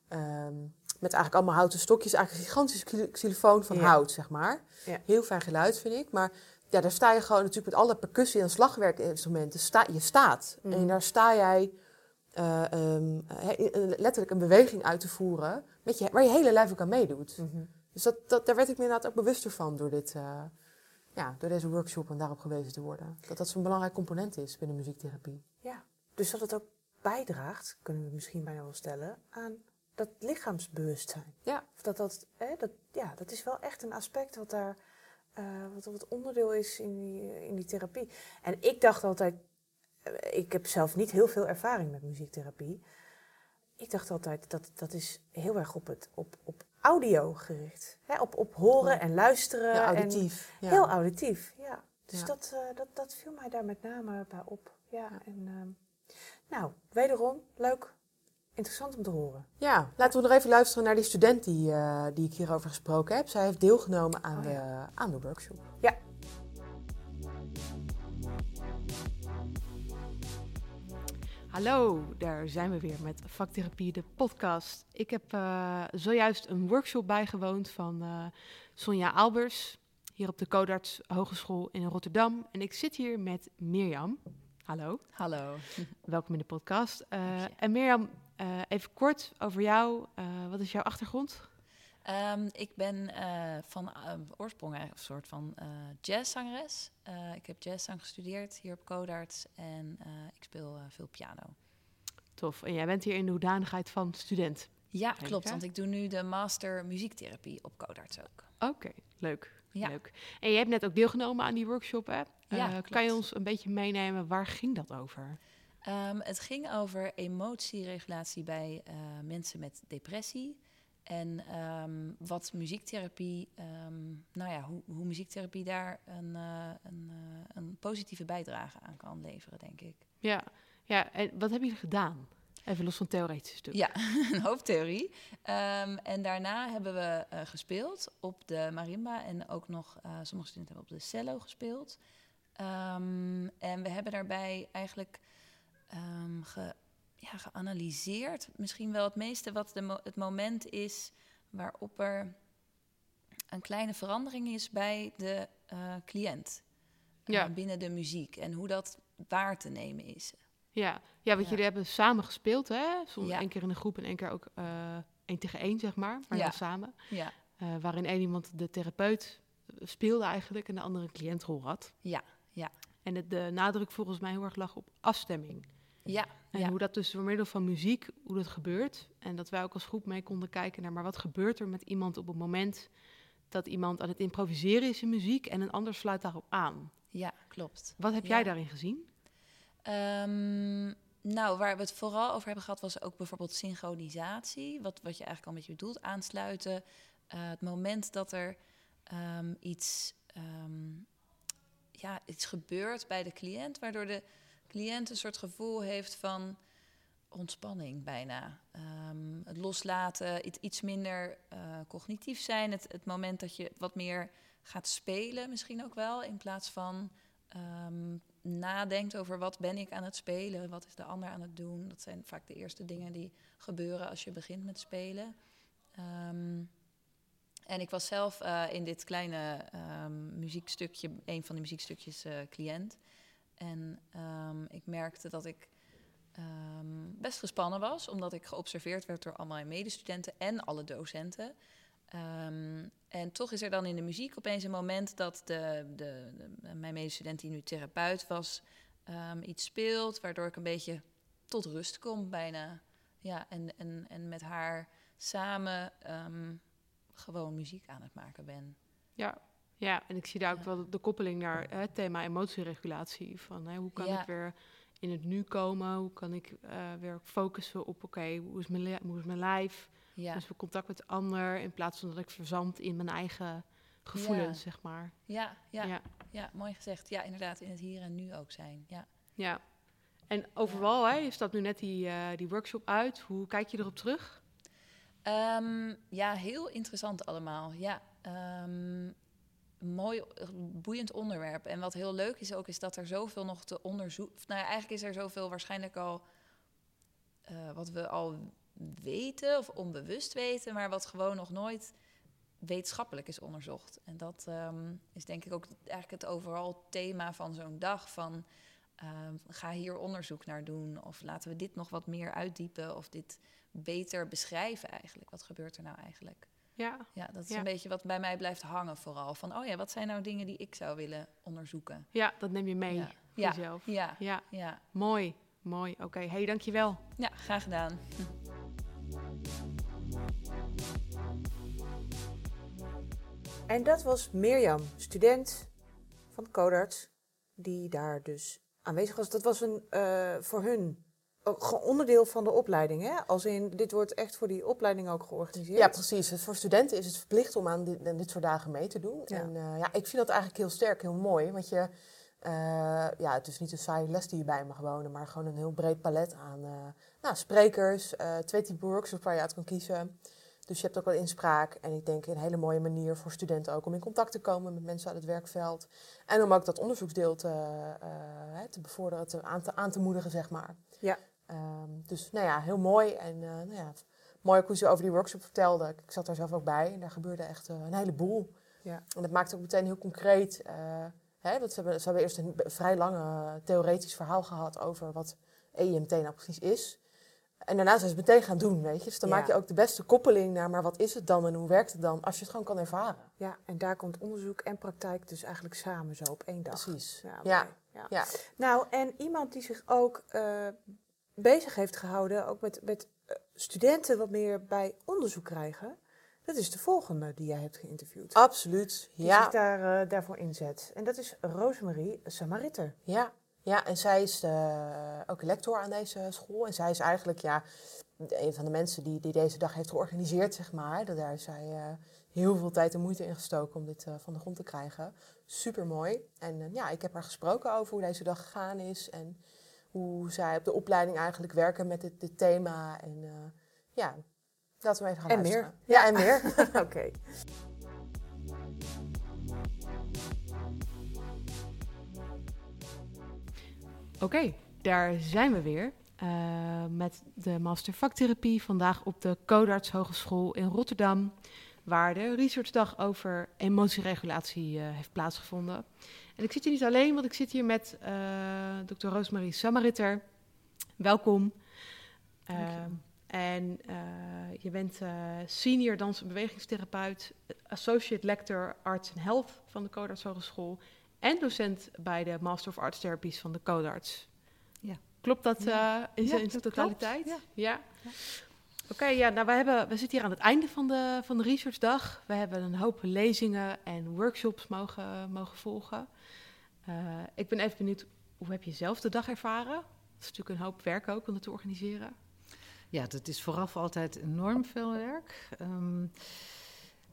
Ehm, met eigenlijk allemaal houten stokjes, eigenlijk een gigantische xylo- xylofoon van Ja. hout, zeg maar. Ja. Heel fijn geluid, vind ik. Maar ja, daar sta je gewoon natuurlijk met alle percussie- en slagwerkinstrumenten. Sta, je staat. Mhm. En daar sta jij eh, ehm, he- eh, letterlijk een beweging uit te voeren, met je, waar je hele lijf ook aan meedoet. Mhm. Dus dat, dat, daar werd ik me inderdaad ook bewuster van door, dit, eh, ja, door deze workshop en daarop gewezen te worden. Dat dat zo'n belangrijk component is binnen muziektherapie. Dus dat het ook bijdraagt, kunnen we misschien bijna wel stellen, aan dat lichaamsbewustzijn. Ja. Of dat, dat, hè, dat, ja, dat is wel echt een aspect wat daar eh, wat, wat onderdeel is in die, in die therapie. En ik dacht altijd, eh, ik heb zelf niet heel veel ervaring met muziektherapie. Ik dacht altijd dat dat is heel erg op, het, op, op audio gericht. Hè, op, op horen en luisteren. Ja, en auditief. Ja. Heel auditief, ja. Dus Ja. Dat, eh, dat, dat viel mij daar met name bij op. Ja, en ehm, nou, wederom, leuk, interessant om te horen. Ja, laten we nog even luisteren naar die student die, eh, die ik hierover gesproken heb. Zij heeft deelgenomen aan, Oh, de, aan de workshop. Hallo, daar zijn we weer met Vaktherapie, de podcast. Ik heb eh, zojuist een workshop bijgewoond van eh, Sonja Albers, hier op de Codarts Hogeschool in Rotterdam. En ik zit hier met Mirjam. Hallo, Hallo. welkom in de podcast. Eh, en Mirjam, eh, even kort over jou. Eh, wat is jouw achtergrond? Ehm, ik ben eh, van oorsprong eigenlijk een soort van jazzzangeres. ik heb jazzzang gestudeerd hier op Codarts en ik speel veel piano. Tof. En jij bent hier in de hoedanigheid van student? Ja, klopt. Want ik doe nu de master muziektherapie op Codarts ook. Oké, leuk. Ja. leuk. En je hebt net ook deelgenomen aan die workshop, hè? Ja, kan je ons een beetje meenemen, waar ging dat over? Um, het ging over emotieregulatie bij mensen met depressie. En um, wat muziektherapie, um, nou ja, hoe, hoe, muziektherapie daar een, uh, een, uh, een, positieve bijdrage aan kan leveren, denk ik. Ja, ja en wat hebben jullie gedaan? Even los van theoretische stuk. Ja, een hoop theorie. Um, en daarna hebben we uh, gespeeld op de marimba en ook nog, sommige studenten hebben op de cello gespeeld. en we hebben daarbij eigenlijk ge, ja, geanalyseerd. Misschien wel het meeste wat de het moment is waarop er een kleine verandering is bij de uh, cliënt. Uh, ja. binnen de muziek en hoe dat waar te nemen is. Ja, ja want jullie hebben samen gespeeld, hè? Soms ja. één keer in een groep en één keer ook uh, één tegen één, zeg maar. Maar ja. samen. Ja. waarin één iemand de therapeut speelde eigenlijk en de andere een cliëntrol had. Ja, ja. En de nadruk volgens mij heel erg lag op afstemming. Ja. En hoe dat dus door middel van muziek, hoe dat gebeurt. En dat wij ook als groep mee konden kijken naar, maar wat gebeurt er met iemand op het moment dat iemand aan het improviseren is in muziek en een ander sluit daarop aan. Ja, klopt. Wat heb jij daarin gezien? Um, nou, waar we het vooral over hebben gehad was ook bijvoorbeeld synchronisatie. Wat, wat je eigenlijk al met je bedoelt, aansluiten. Uh, het moment dat er um, iets, um, ja, iets gebeurt bij de cliënt, waardoor de cliënt een soort gevoel heeft van ontspanning bijna. Um, het loslaten, iets, minder uh, cognitief zijn. Het, het moment dat je wat meer gaat spelen misschien ook wel. In plaats van um, nadenkt over wat ben ik aan het spelen, wat is de ander aan het doen. Dat zijn vaak de eerste dingen die gebeuren als je begint met spelen. Um, en ik was zelf uh, in dit kleine muziekstukje, een van de muziekstukjes uh, cliënt. En um, ik merkte dat ik um, best gespannen was, omdat ik geobserveerd werd door allemaal medestudenten en alle docenten. Um, en toch is er dan in de muziek opeens een moment dat de, de, de mijn medestudent, die nu therapeut was, iets speelt, waardoor ik een beetje tot rust kom bijna. Ja, en, en, en met haar samen gewoon muziek aan het maken ben. Ja, ja, en ik zie daar ook wel de koppeling naar het thema emotieregulatie. Van hè, hoe kan ik weer in het nu komen? Hoe kan ik uh, weer focussen op, oké, hoe, is mijn hoe is mijn lijf? Ja. Dus contact met de ander, in plaats van dat ik verzand in mijn eigen gevoelens, zeg maar. Ja, ja, ja, ja. mooi gezegd. Ja, inderdaad, in het hier en nu ook zijn. Ja. ja. En overal, hè, je staat nu net die, uh, die workshop uit. Hoe kijk je erop terug? Um, ja, heel interessant allemaal. Ja, um, mooi, boeiend onderwerp. En wat heel leuk is ook, is dat er zoveel nog te onderzoeken... Nou eigenlijk is er zoveel waarschijnlijk al... Uh, wat we al weten of onbewust weten... maar wat gewoon nog nooit wetenschappelijk is onderzocht. En dat um, is denk ik ook eigenlijk het overal thema van zo'n dag... van um, ga hier onderzoek naar doen... of laten we dit nog wat meer uitdiepen... of dit beter beschrijven eigenlijk. Wat gebeurt er nou eigenlijk? Ja, ja dat is een beetje wat bij mij blijft hangen vooral. Van, oh ja, wat zijn nou dingen die ik zou willen onderzoeken? Ja, dat neem je mee ja. voor jezelf. Ja, ja. ja. Mooi, mooi. Oké, okay. hey, dankjewel. Ja, graag gedaan. En dat was Mirjam, student van Codarts, die daar dus aanwezig was. Dat was een, uh, voor hun ook onderdeel van de opleiding, hè? Als in, dit wordt echt voor die opleiding ook georganiseerd. Ja, precies. Voor studenten is het verplicht om aan dit, dit soort dagen mee te doen. Ja. En uh, ja, ik vind dat eigenlijk heel sterk, heel mooi. Want je, uh, ja, het is niet een saaie les die je bij mag wonen, maar gewoon een heel breed palet aan uh, nou, sprekers, twee typen workshops waar je uit kan kiezen. Dus je hebt ook wel inspraak. En ik denk een hele mooie manier voor studenten ook om in contact te komen met mensen uit het werkveld. En om ook dat onderzoeksdeel te, te bevorderen, te, aan, te, aan te moedigen, zeg maar. Ja. Um, dus nou ja, heel mooi. En uh, nou ja, mooi hoe ze over die workshop vertelde. Ik zat daar zelf ook bij en daar gebeurde echt uh, een heleboel. Ja. En dat maakte ook meteen heel concreet. Uh, hè, dat ze, hebben, ze hebben eerst een vrij lange theoretisch verhaal gehad over wat EIMT nou precies is. En daarna zijn ze het meteen gaan doen, weet je. Dus dan Ja. maak je ook de beste koppeling naar, maar wat is het dan en hoe werkt het dan? Als je het gewoon kan ervaren. Ja, en daar komt onderzoek en praktijk dus eigenlijk samen zo op één dag. Precies. Ja, Ja. ja. Ja. Nou, en iemand die zich ook eh, bezig heeft gehouden, ook met, met eh, studenten wat meer bij onderzoek krijgen, dat is de volgende die jij hebt geïnterviewd. Absoluut. Die Ja. zich daar, eh, daarvoor inzet. En dat is Rosemarie Samaritter. Ja, ja, en zij is eh, ook lector aan deze school. En zij is eigenlijk ja, een van de mensen die, die deze dag heeft georganiseerd, zeg maar. Daar heeft zij heel veel tijd en moeite in gestoken om dit van de grond te krijgen. Super mooi. En ja, ik heb haar gesproken over hoe deze dag gegaan is. En hoe zij op de opleiding eigenlijk werken met dit, dit thema. En eh, ja, laten we even gaan En luisteren. meer. Ja, en meer. Oké. Oké, daar zijn we weer. eh, met de Master Vaktherapie. Vandaag op de Codarts Hogeschool in Rotterdam. Waar de researchdag over emotieregulatie eh, heeft plaatsgevonden. En ik zit hier niet alleen, want ik zit hier met eh Dr. Roosmarie Samaritter. Welkom. Eh, en eh, je bent eh, senior dans- en bewegingstherapeut, associate lector arts and health van de Codarts Hogeschool en docent bij de Master of Arts Therapies van de Codarts. Ja. Klopt dat Ja. in Ja, zijn dat klopt. totaliteit? Ja. ja. Oké, ja, nou, we, hebben, we zitten hier aan het einde van de, van de researchdag. We hebben een hoop lezingen en workshops mogen, mogen volgen. Eh, ik ben even benieuwd, hoe heb je zelf de dag ervaren? Het is natuurlijk een hoop werk ook om het te organiseren. Ja, dat is vooraf altijd enorm veel werk. Ehm,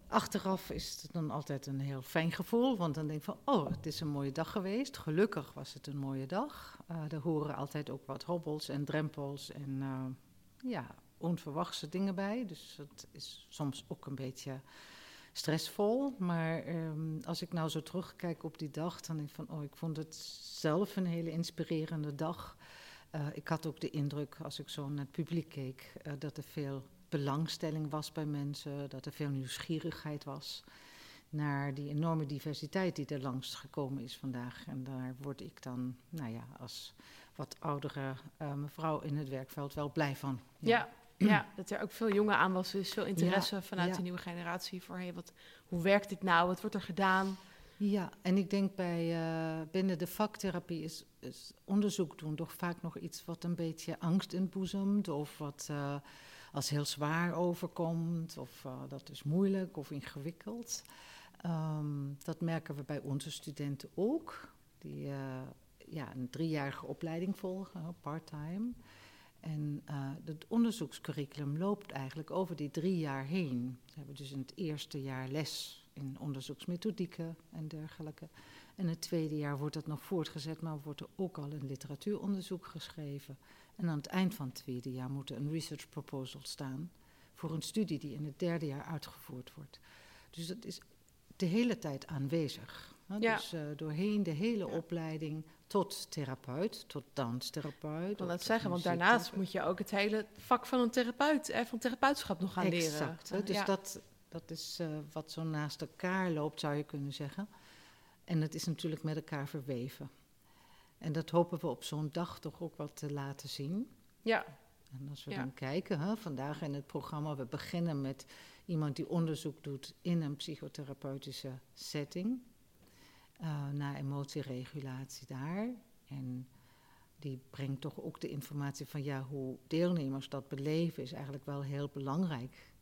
achteraf is het dan altijd een heel fijn gevoel, want dan denk je van, oh, het is een mooie dag geweest. Gelukkig was het een mooie dag. Eh, er horen altijd ook wat hobbels en drempels en eh, ja, onverwachte dingen bij. Dus dat is soms ook een beetje stressvol. Maar ehm, als ik nou zo terugkijk op die dag, dan denk ik van, oh, ik vond het zelf een hele inspirerende dag. Eh, ik had ook de indruk, als ik zo naar het publiek keek, eh, dat er veel belangstelling was bij mensen, dat er veel nieuwsgierigheid was naar die enorme diversiteit die er langs gekomen is vandaag. En daar word ik dan, nou ja, als wat oudere eh, mevrouw in het werkveld wel blij van. Ja. Ja, dat er ook veel jongen aan was. Dus veel interesse vanuit ja. de nieuwe generatie voor hey, wat, hoe werkt dit nou? Wat wordt er gedaan? Ja, en ik denk bij eh, binnen de vaktherapie is, is onderzoek doen toch vaak nog iets wat een beetje angst inboezemt of wat eh, als heel zwaar overkomt of eh, dat is moeilijk of ingewikkeld. Ehm, dat merken we bij onze studenten ook, die ja, een driejarige opleiding volgen, part-time. En eh, het onderzoekscurriculum loopt eigenlijk over die drie jaar heen. We hebben dus in het eerste jaar les in onderzoeksmethodieken en dergelijke. En het tweede jaar wordt dat nog voortgezet, maar wordt er ook al een literatuuronderzoek geschreven. En aan het eind van het tweede jaar moet er een research proposal staan voor een studie die in het derde jaar uitgevoerd wordt. Dus dat is de hele tijd aanwezig. hè. Ja. Dus eh, doorheen de hele opleiding tot therapeut, tot danstherapeut. Ik dat zeggen, want daarnaast moet je ook het hele vak van een therapeut, eh, van therapeutschap nog gaan leren. Exact. Dus ja. dat, dat is eh, wat zo naast elkaar loopt, zou je kunnen zeggen. En het is natuurlijk met elkaar verweven. En dat hopen we op zo'n dag toch ook wat te laten zien. Ja, En als we Ja. dan kijken, hè, vandaag in het programma, we beginnen met iemand die onderzoek doet in een psychotherapeutische setting. Eh, naar emotieregulatie daar. En die brengt toch ook de informatie van ja, hoe deelnemers dat beleven is eigenlijk wel heel belangrijk.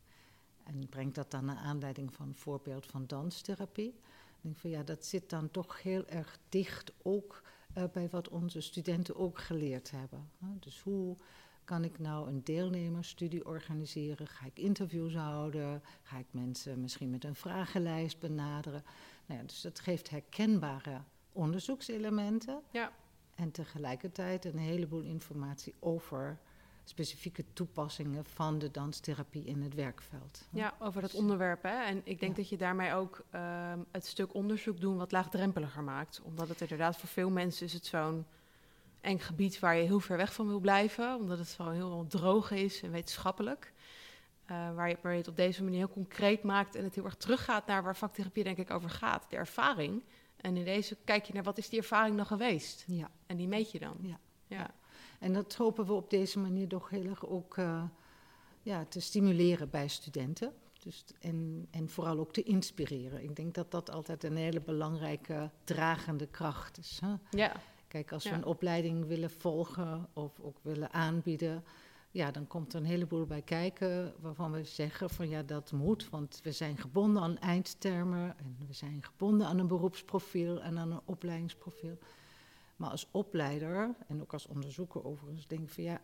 En brengt dat dan naar aanleiding van een voorbeeld van danstherapie. Ik denk van ja, dat zit dan toch heel erg dicht ook eh, bij wat onze studenten ook geleerd hebben. Dus hoe kan ik nou een deelnemersstudie organiseren? Ga ik interviews houden? Ga ik mensen misschien met een vragenlijst benaderen? Nou ja, dus dat geeft herkenbare onderzoekselementen. Ja. En tegelijkertijd een heleboel informatie over specifieke toepassingen van de danstherapie in het werkveld. ja, over dat onderwerp. Hè? En ik denk Ja. dat je daarmee ook ehm, het stuk onderzoek doen wat laagdrempeliger maakt. Omdat het inderdaad voor veel mensen is het zo'n eng gebied waar je heel ver weg van wil blijven. Omdat het gewoon heel droog is en wetenschappelijk. Eh, waar, je, waar je het op deze manier heel concreet maakt en het heel erg teruggaat naar waar vaktherapie denk ik over gaat. De ervaring. En in deze kijk je naar wat is die ervaring nog geweest. Ja. En die meet je dan. Ja. ja. En dat hopen we op deze manier toch heel erg ook uh, ja, te stimuleren bij studenten. Dus, en, en vooral ook te inspireren. Ik denk dat dat altijd een hele belangrijke dragende kracht is. Hè? Ja. Kijk, als we een opleiding willen volgen of ook willen aanbieden, ja, dan komt er een heleboel bij kijken waarvan we zeggen van ja, dat moet, want we zijn gebonden aan eindtermen en we zijn gebonden aan een beroepsprofiel en aan een opleidingsprofiel. Maar als opleider en ook als onderzoeker overigens denk ik van ja,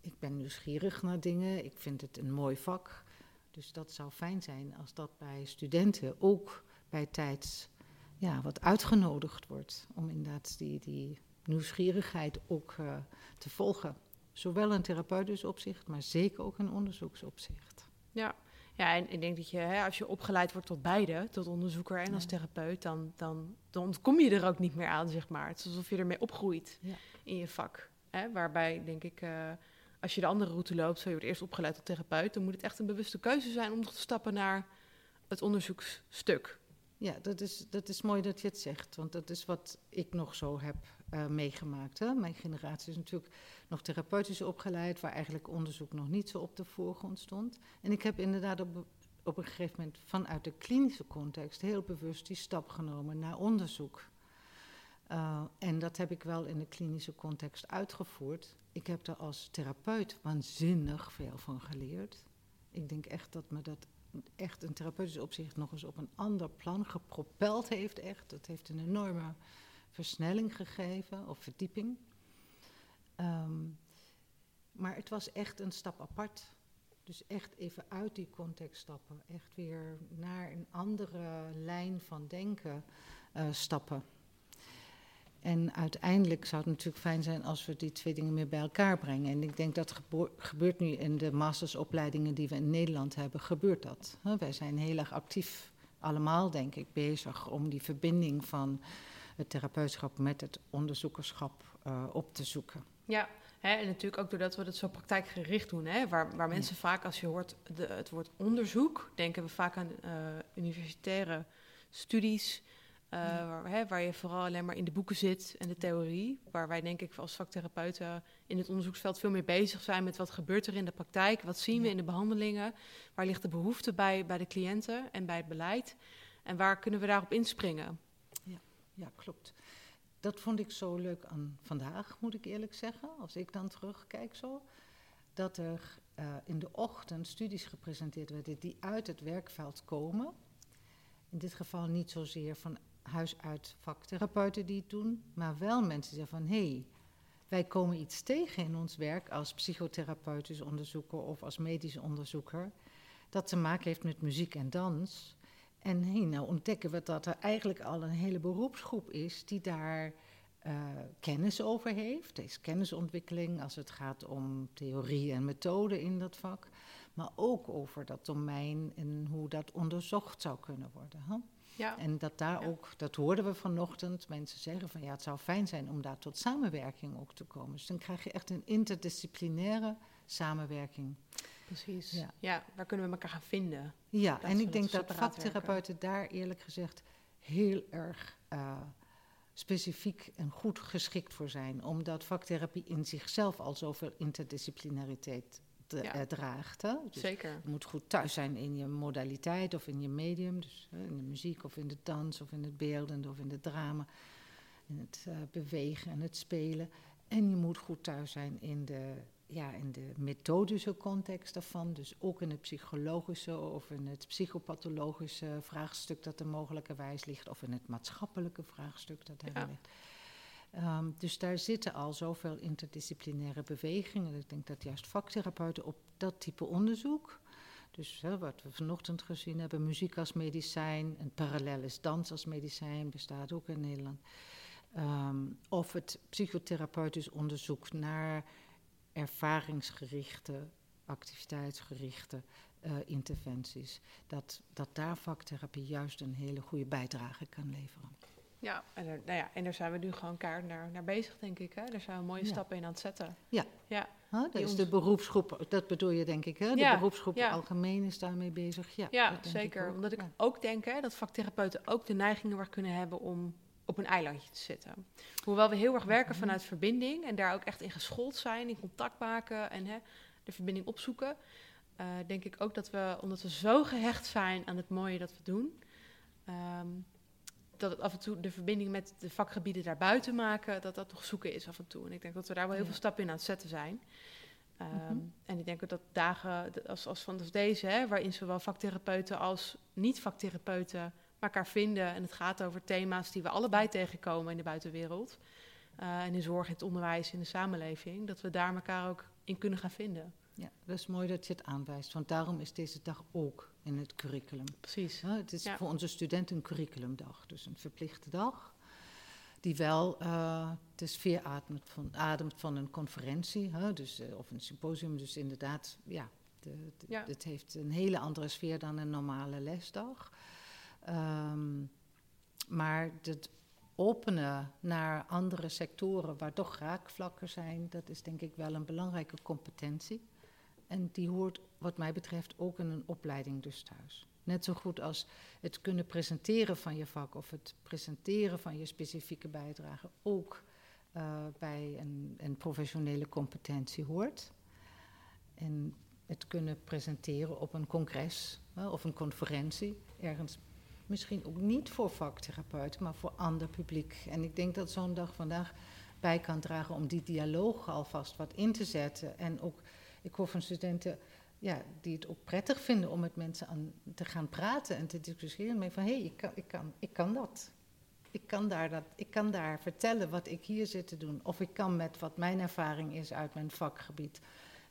ik ben nieuwsgierig naar dingen, ik vind het een mooi vak. Dus dat zou fijn zijn als dat bij studenten ook bij tijds ja, wat uitgenodigd wordt om inderdaad die, die nieuwsgierigheid ook uh, te volgen. Zowel in therapeutisch opzicht, maar zeker ook in onderzoeksopzicht. Ja, ja en ik denk dat je, hè, als je opgeleid wordt tot beide, tot onderzoeker en als therapeut, dan, dan, dan kom je er ook niet meer aan, zeg maar. Het is alsof je ermee opgroeit ja. in je vak. Hè, waarbij, denk ik, uh, als je de andere route loopt, zo je wordt eerst opgeleid tot therapeut, dan moet het echt een bewuste keuze zijn om te stappen naar het onderzoeksstuk. Ja, dat is, dat is mooi dat je het zegt, want dat is wat ik nog zo heb uh, meegemaakt. Hè. Mijn generatie is natuurlijk nog therapeutisch opgeleid, waar eigenlijk onderzoek nog niet zo op de voorgrond stond. En ik heb inderdaad op, op een gegeven moment vanuit de klinische context heel bewust die stap genomen naar onderzoek. Uh, en dat heb ik wel in de klinische context uitgevoerd. Ik heb er als therapeut waanzinnig veel van geleerd. Ik denk echt dat me dat echt in therapeutisch opzicht nog eens op een ander plan gepropeld heeft. Echt. Dat heeft een enorme versnelling gegeven of verdieping. Um, maar het was echt een stap apart. Dus echt even uit die context stappen. Echt weer naar een andere lijn van denken uh, stappen. En uiteindelijk zou het natuurlijk fijn zijn als we die twee dingen meer bij elkaar brengen. En ik denk dat gebeurt nu in de mastersopleidingen die we in Nederland hebben, gebeurt dat. Wij zijn heel erg actief, allemaal denk ik, bezig om die verbinding van het therapeutschap met het onderzoekerschap uh, op te zoeken. Ja, hè, en natuurlijk ook doordat we dat zo praktijkgericht doen. Hè, waar, waar mensen vaak, als je hoort de, het woord onderzoek, denken we vaak aan uh, universitaire studies. Uh, waar, hè, waar, je vooral alleen maar in de boeken zit en de theorie. Waar wij denk ik als vaktherapeuten in het onderzoeksveld veel meer bezig zijn met wat gebeurt er in de praktijk. Wat zien we in de behandelingen. Waar ligt de behoefte bij, bij de cliënten en bij het beleid. En waar kunnen we daarop inspringen. Ja, ja klopt. Dat vond ik zo leuk aan vandaag, moet ik eerlijk zeggen. Als ik dan terugkijk zo. Dat er uh, in de ochtend studies gepresenteerd werden die uit het werkveld komen. In dit geval niet zozeer van huis uit vaktherapeuten die het doen, maar wel mensen die zeggen van hé, hey, wij komen iets tegen in ons werk als psychotherapeutisch onderzoeker of als medisch onderzoeker, dat te maken heeft met muziek en dans. En hey, nou ontdekken we dat er eigenlijk al een hele beroepsgroep is die daar uh, kennis over heeft. Er is kennisontwikkeling als het gaat om theorie en methode in dat vak, maar ook over dat domein en hoe dat onderzocht zou kunnen worden. Ja. En dat daar ook, dat hoorden we vanochtend, mensen zeggen van ja, het zou fijn zijn om daar tot samenwerking ook te komen. Dus dan krijg je echt een interdisciplinaire samenwerking. Precies. Ja, ja waar kunnen we elkaar gaan vinden? Ja, en ik denk dat vaktherapeuten daar eerlijk gezegd heel erg uh, specifiek en goed geschikt voor zijn. Omdat vaktherapie in zichzelf al zoveel interdisciplinariteit ja. uh, draagt. Hè? Dus Zeker. Je moet goed thuis zijn in je modaliteit of in je medium. Dus uh, in de muziek of in de dans of in het beeldende of in het drama. In het uh, bewegen en het spelen. En je moet goed thuis zijn in de, ja, in de methodische context daarvan. Dus ook in het psychologische of in het psychopathologische vraagstuk dat er mogelijkerwijs ligt. Of in het maatschappelijke vraagstuk dat er ja. ligt. Um, dus daar zitten al zoveel interdisciplinaire bewegingen. Ik denk dat juist vaktherapeuten op dat type onderzoek, dus hè, wat we vanochtend gezien hebben, muziek als medicijn, een parallel is dans als medicijn, bestaat ook in Nederland. Um, of het psychotherapeutisch onderzoek naar ervaringsgerichte, activiteitsgerichte uh, interventies. Dat, dat daar vaktherapie juist een hele goede bijdrage kan leveren. Ja, en, er, nou ja, en daar zijn we nu gewoon kaart naar, naar bezig, denk ik. Hè? Daar zijn we mooie ja. stappen in aan het zetten. Ja, ja. Huh, dat is de beroepsgroep, dat bedoel je denk ik, hè? De ja. beroepsgroep ja. algemeen is daarmee bezig. Ja, ja zeker. Ik Omdat ik ook denk hè, dat vaktherapeuten ook de neigingen waar kunnen hebben om op een eilandje te zitten. Hoewel we heel erg werken vanuit verbinding en daar ook echt in geschoold zijn, in contact maken en hè, de verbinding opzoeken, uh, denk ik ook dat we, omdat we zo gehecht zijn aan het mooie dat we doen, ehm, dat het af en toe de verbinding met de vakgebieden daarbuiten maken, dat dat toch zoeken is af en toe. En ik denk dat we daar wel heel veel stappen in aan het zetten zijn. Um, mm En ik denk dat dagen als, als van deze, hè, waarin zowel vaktherapeuten als niet-vaktherapeuten elkaar vinden. En het gaat over thema's die we allebei tegenkomen in de buitenwereld. Uh, en in zorg, in het onderwijs, in de samenleving. Dat we daar elkaar ook in kunnen gaan vinden. Ja, dat is mooi dat je het aanwijst. Want daarom is deze dag ook in het curriculum. Precies. Ja, het is voor onze studenten een curriculumdag. Dus een verplichte dag. Die wel uh, de sfeer ademt van, ademt van een conferentie. Hè, dus, uh, of een symposium. Dus inderdaad, ja, de, de, ja. Het heeft een hele andere sfeer dan een normale lesdag. Um, maar het openen naar andere sectoren waar toch raakvlakken zijn, dat is denk ik wel een belangrijke competentie. En die hoort wat mij betreft ook in een opleiding dus thuis. Net zo goed als het kunnen presenteren van je vak of het presenteren van je specifieke bijdrage ook uh, bij een, een, professionele competentie hoort. En het kunnen presenteren op een congres uh, of een conferentie ergens misschien ook niet voor vaktherapeuten, maar voor ander publiek. En ik denk dat zo'n dag vandaag bij kan dragen om die dialoog alvast wat in te zetten. En ook, ik hoor van studenten ja, die het ook prettig vinden om met mensen aan te gaan praten en te discussiëren. Met van hé, hey, ik, kan, ik, kan, ik kan dat. Ik kan, daar dat. ik kan daar vertellen wat ik hier zit te doen. Of ik kan met wat mijn ervaring is uit mijn vakgebied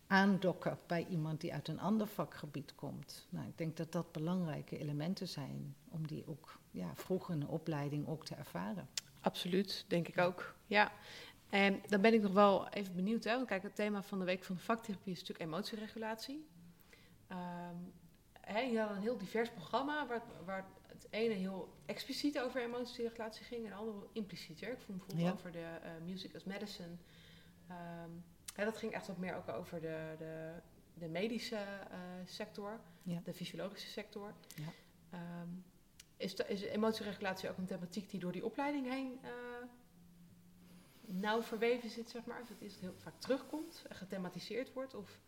aandokken bij iemand die uit een ander vakgebied komt. Nou, ik denk dat dat belangrijke elementen zijn om die ook ja, vroeg in de opleiding ook te ervaren. Absoluut, denk ik ook. Ja. En dan ben ik nog wel even benieuwd. Hè? Want kijk, het thema van de week van de vaktherapie is natuurlijk emotieregulatie. Um, hè, je had een heel divers programma waar, waar het ene heel expliciet over emotieregulatie ging en het andere implicieter. Ik vond bijvoorbeeld over de uh, music as medicine. Um, ja, dat ging echt wat meer ook over de, de, de medische uh, sector, ja. de fysiologische sector. Ja. Um, is, de, is emotieregulatie ook een thematiek die door die opleiding heen uh, nauw verweven zit, zeg maar? Of het is het heel vaak terugkomt en gethematiseerd wordt? Of?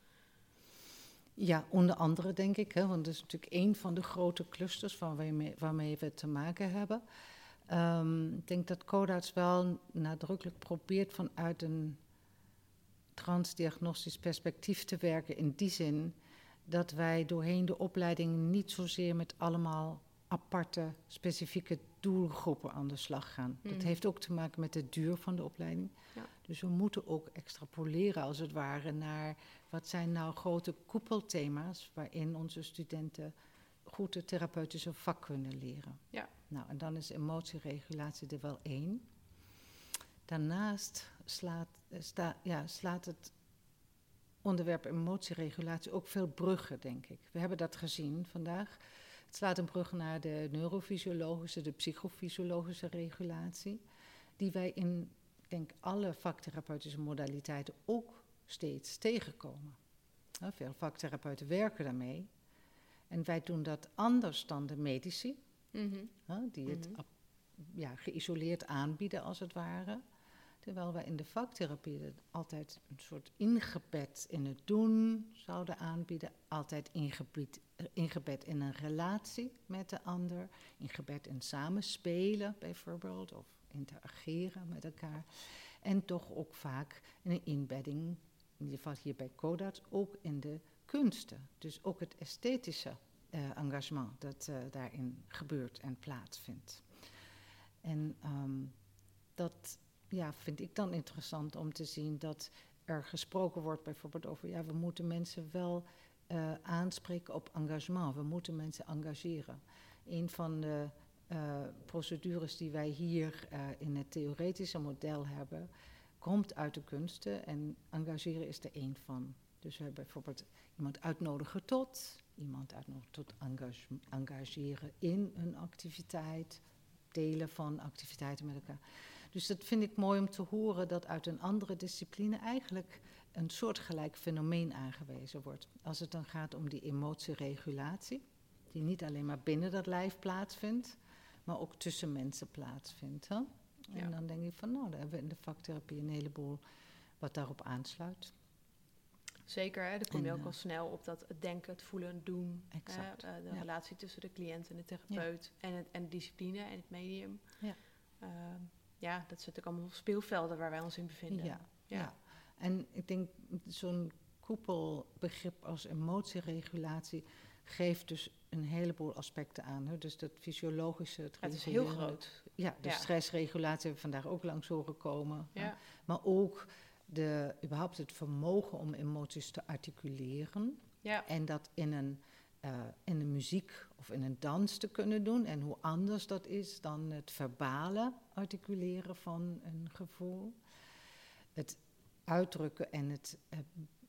Ja, onder andere denk ik, hè, want dat is natuurlijk een van de grote clusters waarmee, waarmee we te maken hebben. Um, ik denk dat Codarts wel nadrukkelijk probeert vanuit een transdiagnostisch perspectief te werken. In die zin dat wij doorheen de opleiding niet zozeer met allemaal aparte, specifieke doelgroepen aan de slag gaan. Dat mm. heeft ook te maken met de duur van de opleiding. Ja. Dus we moeten ook extrapoleren, als het ware, naar wat zijn nou grote koepelthema's waarin onze studenten goed het therapeutische vak kunnen leren. Ja. Nou, en dan is emotieregulatie er wel één. Daarnaast slaat, eh, sta, ja, slaat het onderwerp emotieregulatie ook veel bruggen, denk ik. We hebben dat gezien vandaag. Het slaat een brug naar de neurofysiologische, de psychofysiologische regulatie, die wij in, denk alle vaktherapeutische modaliteiten ook steeds tegenkomen. veel vaktherapeuten werken daarmee. En wij doen dat anders dan de medici, mm die het mhm. ja, geïsoleerd aanbieden als het ware. Terwijl wij in de vaktherapie altijd een soort ingebed in het doen zouden aanbieden. Altijd ingebed, eh, ingebed in een relatie met de ander. Ingebed in samenspelen bijvoorbeeld. Of interageren met elkaar. En toch ook vaak een inbedding, in ieder geval hier bij Kodat, ook in de kunsten. Dus ook het esthetische uh, engagement dat uh, daarin gebeurt en plaatsvindt. En um, dat ja, vind ik dan interessant om te zien dat er gesproken wordt bijvoorbeeld over, ja, we moeten mensen wel uh, aanspreken op engagement. We moeten mensen engageren. Een van de uh, procedures die wij hier uh, in het theoretische model hebben, komt uit de kunsten en engageren is er één van. Dus we hebben bijvoorbeeld iemand uitnodigen tot, iemand uitnodigen tot engageren in een activiteit, delen van activiteiten met elkaar. Dus dat vind ik mooi om te horen dat uit een andere discipline eigenlijk een soortgelijk fenomeen aangewezen wordt. Als het dan gaat om die emotieregulatie, die niet alleen maar binnen dat lijf plaatsvindt, maar ook tussen mensen plaatsvindt. Hè? En Ja. dan denk ik van, nou, dan hebben we in de vaktherapie een heleboel wat daarop aansluit. Zeker, hè? dan kom je En, ook eh, al snel op dat het denken, het voelen, het doen. Exact, eh, de ja. relatie tussen de cliënt en de therapeut. En, het, en de discipline en het medium. Ja. Ehm, ja, dat zijn natuurlijk allemaal speelvelden waar wij ons in bevinden. Ja, Ja. ja. En ik denk zo'n koepelbegrip als emotieregulatie geeft dus een heleboel aspecten aan. Hè? Dus dat fysiologische, het Het is heel groot. Ja, de Ja. stressregulatie hebben we vandaag ook langs horen komen. Ja. Maar ook de, überhaupt het vermogen om emoties te articuleren. Ja. En dat in een, eh, in een muziek of in een dans te kunnen doen. En hoe anders dat is dan het verbale articuleren van een gevoel. Het uitdrukken en het eh,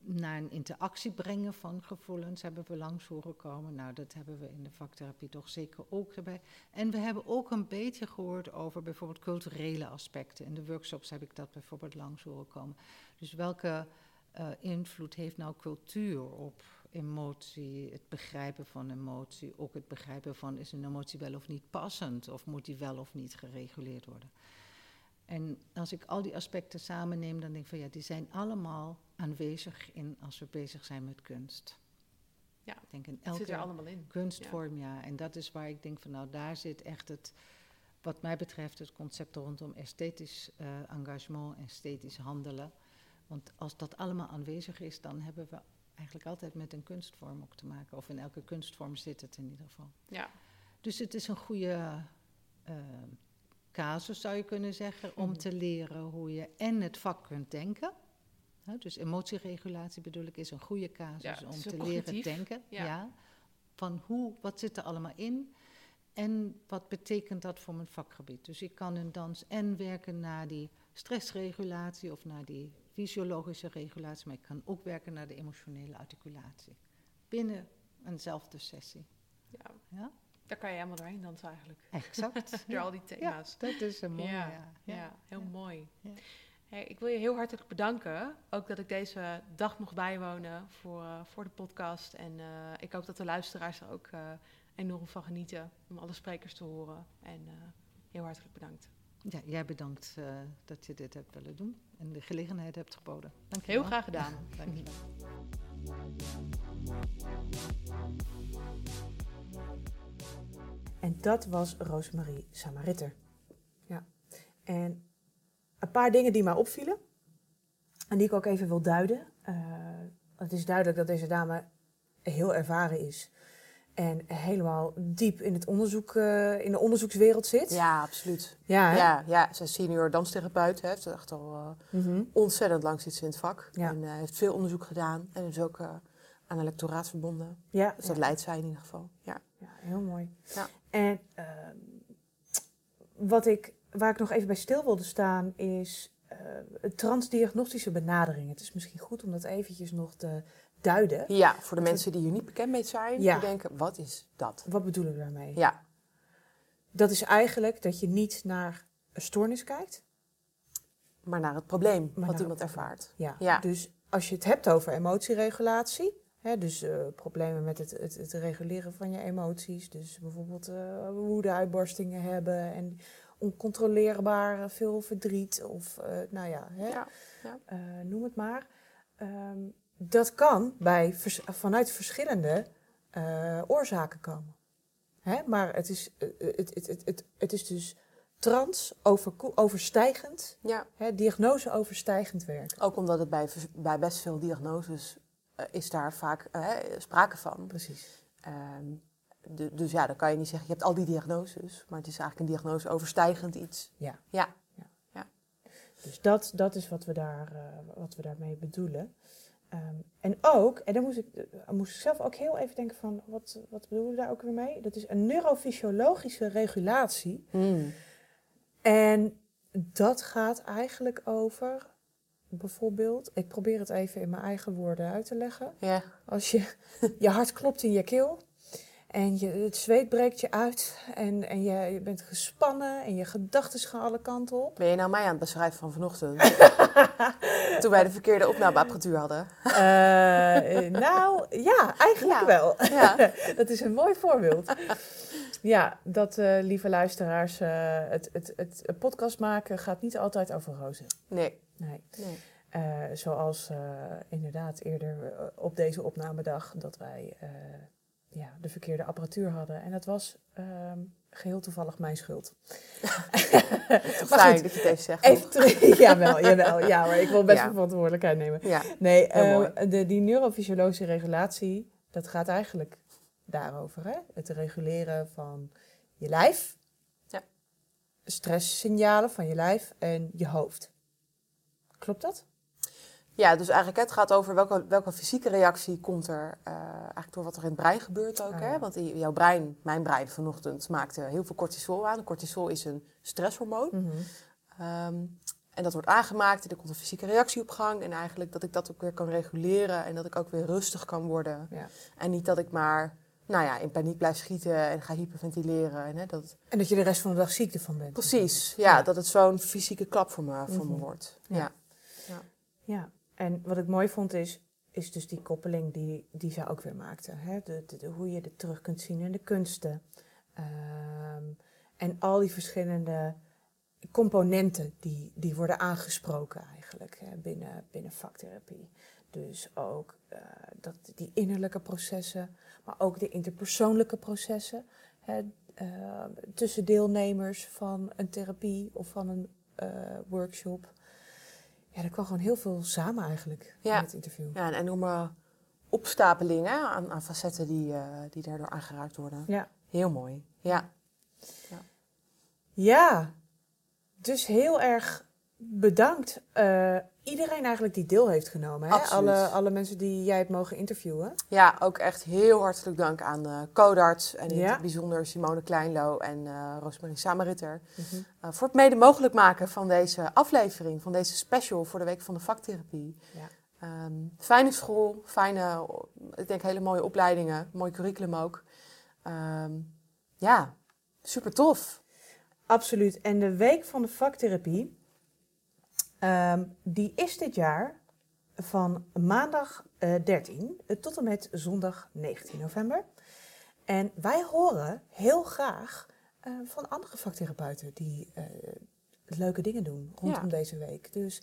naar een interactie brengen van gevoelens hebben we langs horen komen. Nou, dat hebben we in de vaktherapie toch zeker ook erbij. En we hebben ook een beetje gehoord over bijvoorbeeld culturele aspecten. In de workshops heb ik dat bijvoorbeeld langs horen komen. Dus welke eh, invloed heeft nou cultuur op emotie, het begrijpen van emotie, ook het begrijpen van is een emotie wel of niet passend of moet die wel of niet gereguleerd worden. En als ik al die aspecten samenneem, dan denk ik van ja, die zijn allemaal aanwezig in als we bezig zijn met kunst. Ja, ik denk in Het zit er elke allemaal in. kunstvorm, ja. En dat is waar ik denk van nou, daar zit echt het, wat mij betreft, het concept rondom esthetisch eh, engagement, esthetisch handelen. Want als dat allemaal aanwezig is, dan hebben we eigenlijk altijd met een kunstvorm ook te maken. Of in elke kunstvorm zit het in ieder geval. Ja. Dus het is een goede eh, casus, zou je kunnen zeggen, om Mhm. te leren hoe je en het vak kunt denken. Hè, dus emotieregulatie bedoel ik is een goede casus Ja, om te leren cognitief. denken. Ja. Ja. Van hoe, wat zit er allemaal in en wat betekent dat voor mijn vakgebied. Dus ik kan in dans en werken naar die stressregulatie of naar die fysiologische regulatie, maar ik kan ook werken naar de emotionele articulatie. Binnen eenzelfde sessie. Ja. Ja? Daar kan je helemaal doorheen dansen eigenlijk. Exact. Door al die thema's. Ja, dat is een mooie. Ja, Ja, ja, heel mooi. Hey, ik wil je heel hartelijk bedanken. Ook dat ik deze dag mocht bijwonen voor, eh, voor de podcast. En eh, ik hoop dat de luisteraars er ook eh, enorm van genieten om alle sprekers te horen. En heel hartelijk bedankt. Ja, jij bedankt dat je dit hebt willen doen en de gelegenheid hebt geboden. Dank je Heel graag gedaan. Dank je. En dat was Rosemarie Samaritter. Ja. En een paar dingen die mij opvielen. En die ik ook even wil duiden. Eh, het is duidelijk dat deze dame heel ervaren is. En helemaal diep in, het onderzoek, eh, in de onderzoekswereld zit. Ja, absoluut. Ja, hè? Ja, ja, ze is senior danstherapeut. Hè. Heeft echt al eh, Mhm. ontzettend lang zit ze in het vak. Ja. En eh, heeft veel onderzoek gedaan. En is ook aan een lectoraat verbonden. ja, Dus dat ja. leidt zij in ieder geval. Ja. Ja, heel mooi. Ja. En ehm, wat ik, waar ik nog even bij stil wilde staan is transdiagnostische benadering. Het is misschien goed om dat eventjes nog te duiden. ja, voor de mensen die hier niet bekend mee zijn. Ja. Die denken, wat is dat? Wat bedoel ik daarmee? Ja, Dat is eigenlijk dat je niet naar een stoornis kijkt. maar naar het probleem wat iemand ervaart. Ja. Ja. Dus als je het hebt over emotieregulatie, hè, dus eh, problemen met het, het, het reguleren van je emoties, dus bijvoorbeeld eh woedeuitbarstingen hebben en oncontroleerbaar veel verdriet of eh, nou ja, hè, Ja, ja. noem het maar. Ehm, dat kan bij vanuit verschillende eh, oorzaken komen. Hè? Maar het is, eh, het, het, het, het, het is dus trans, overko- overstijgend, ja. hè, diagnose overstijgend werken. Ook omdat het bij, bij best veel diagnoses eh, is daar vaak eh, sprake van. Precies. Ehm, du- dus ja, dan kan je niet zeggen, je hebt al die diagnoses. Maar het is eigenlijk een diagnose overstijgend iets. Ja. Ja. Dus dat, dat is wat we, daar, eh, wat we daarmee bedoelen. Ehm, en ook, en dan moest ik, eh, moest ik zelf ook heel even denken van, wat, wat bedoelen we daar ook weer mee? Dat is een neurofysiologische regulatie. Hmm. En dat gaat eigenlijk over, bijvoorbeeld, ik probeer het even in mijn eigen woorden uit te leggen. Ja. Als je, je hart klopt in je keel en je, het zweet breekt je uit en, en je, je bent gespannen en je gedachten gaan alle kanten op. Ben je nou mij aan het beschrijven van vanochtend? Toen wij de verkeerde opnameapparatuur hadden. Eh, eh, nou, ja, eigenlijk Ja. wel. Ja. dat is een mooi voorbeeld. Ja, dat, eh, lieve luisteraars, het, het, het, het podcast maken gaat niet altijd over rozen. Nee. Nee. nee. Zoals inderdaad eerder op deze opnamedag dat wij ja, de verkeerde apparatuur hadden. En dat was ehm, geheel toevallig mijn schuld. Fijn goed, dat je het even zegt. Even terug. jawel, jawel. Ja, maar ik wil best Ja. verantwoordelijkheid nemen. Ja. Nee, Heel eh, de, die neurofysiologische regulatie, dat gaat eigenlijk daarover. Hè? Het reguleren van je lijf, Ja. stresssignalen van je lijf en je hoofd. Klopt dat? Ja, dus eigenlijk het gaat over welke, welke fysieke reactie komt er eh, eigenlijk door wat er in het brein gebeurt ook. Ah, hè? Want jouw brein, mijn brein vanochtend, maakte heel veel cortisol aan. Cortisol is een stresshormoon. Ehm, en dat wordt aangemaakt en er komt een fysieke reactie op gang. En eigenlijk dat ik dat ook weer kan reguleren en dat ik ook weer rustig kan worden. Ja. En niet dat ik maar nou ja, in paniek blijf schieten en ga hyperventileren. En, hè, dat, En dat je de rest van de dag ziek ervan bent. precies, ja, Ja. dat het zo'n fysieke klap voor me, voor me Mhm. wordt. Ja. Ja. En wat ik mooi vond is, is dus die koppeling die, die zij ook weer maakte. Hè? De, de, hoe je het terug kunt zien in de kunsten. Ehm, en al die verschillende componenten die, die worden aangesproken eigenlijk hè, binnen, binnen vaktherapie. Dus ook eh, dat, die innerlijke processen, maar ook de interpersoonlijke processen. Hè, eh, tussen deelnemers van een therapie of van een eh, workshop. Ja, er kwam gewoon heel veel samen eigenlijk Ja. in het interview. Ja, een enorme opstapeling hè, aan, aan facetten die, eh, die daardoor aangeraakt worden. Ja. Heel mooi. Ja. Ja, dus heel erg bedankt. eh, iedereen eigenlijk die deel heeft genomen. Hè? Alle, alle mensen die jij hebt mogen interviewen. ja, ook echt heel hartelijk dank aan eh Codarts en in Ja. het bijzonder Simone Kleinlo en eh Rosemarie Samaritter. Eh, voor het mede mogelijk maken van deze aflevering, van deze special voor de Week van de Vaktherapie. Ja. Ehm, fijne school, fijne, ik denk hele mooie opleidingen, mooi curriculum ook. Ehm, ja, super tof. Absoluut. En de week van de vaktherapie, ehm, die is dit jaar van maandag eh, 13 tot en met zondag 19 november. En wij horen heel graag eh, van andere vaktherapeuten die eh, leuke dingen doen rondom Ja. deze week. Dus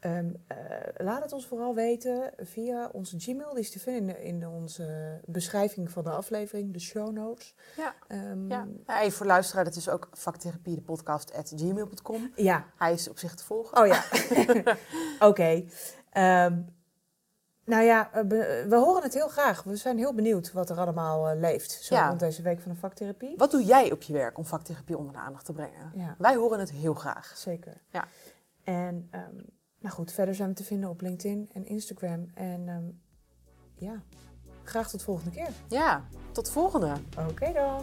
ehm, eh, laat het ons vooral weten via onze Gmail. Die is te vinden in onze beschrijving van de aflevering, de show notes. Ja. Ehm, Ja. Voor luisteraar, dat is ook vaktherapie, de podcast, at gmail.com. ja, Hij is op zich te volgen. Oh ja, oké. Ehm, nou ja, eh, we horen het heel graag. We zijn heel benieuwd wat er allemaal eh, leeft. Zo Ja. rond deze week van de vaktherapie. Wat doe jij op je werk om vaktherapie onder de aandacht te brengen? Ja, Wij horen het heel graag. zeker. Ja. En nou goed, verder zijn we te vinden op LinkedIn en Instagram. En ehm, ja, graag tot volgende keer. Ja, tot volgende. Oké dan.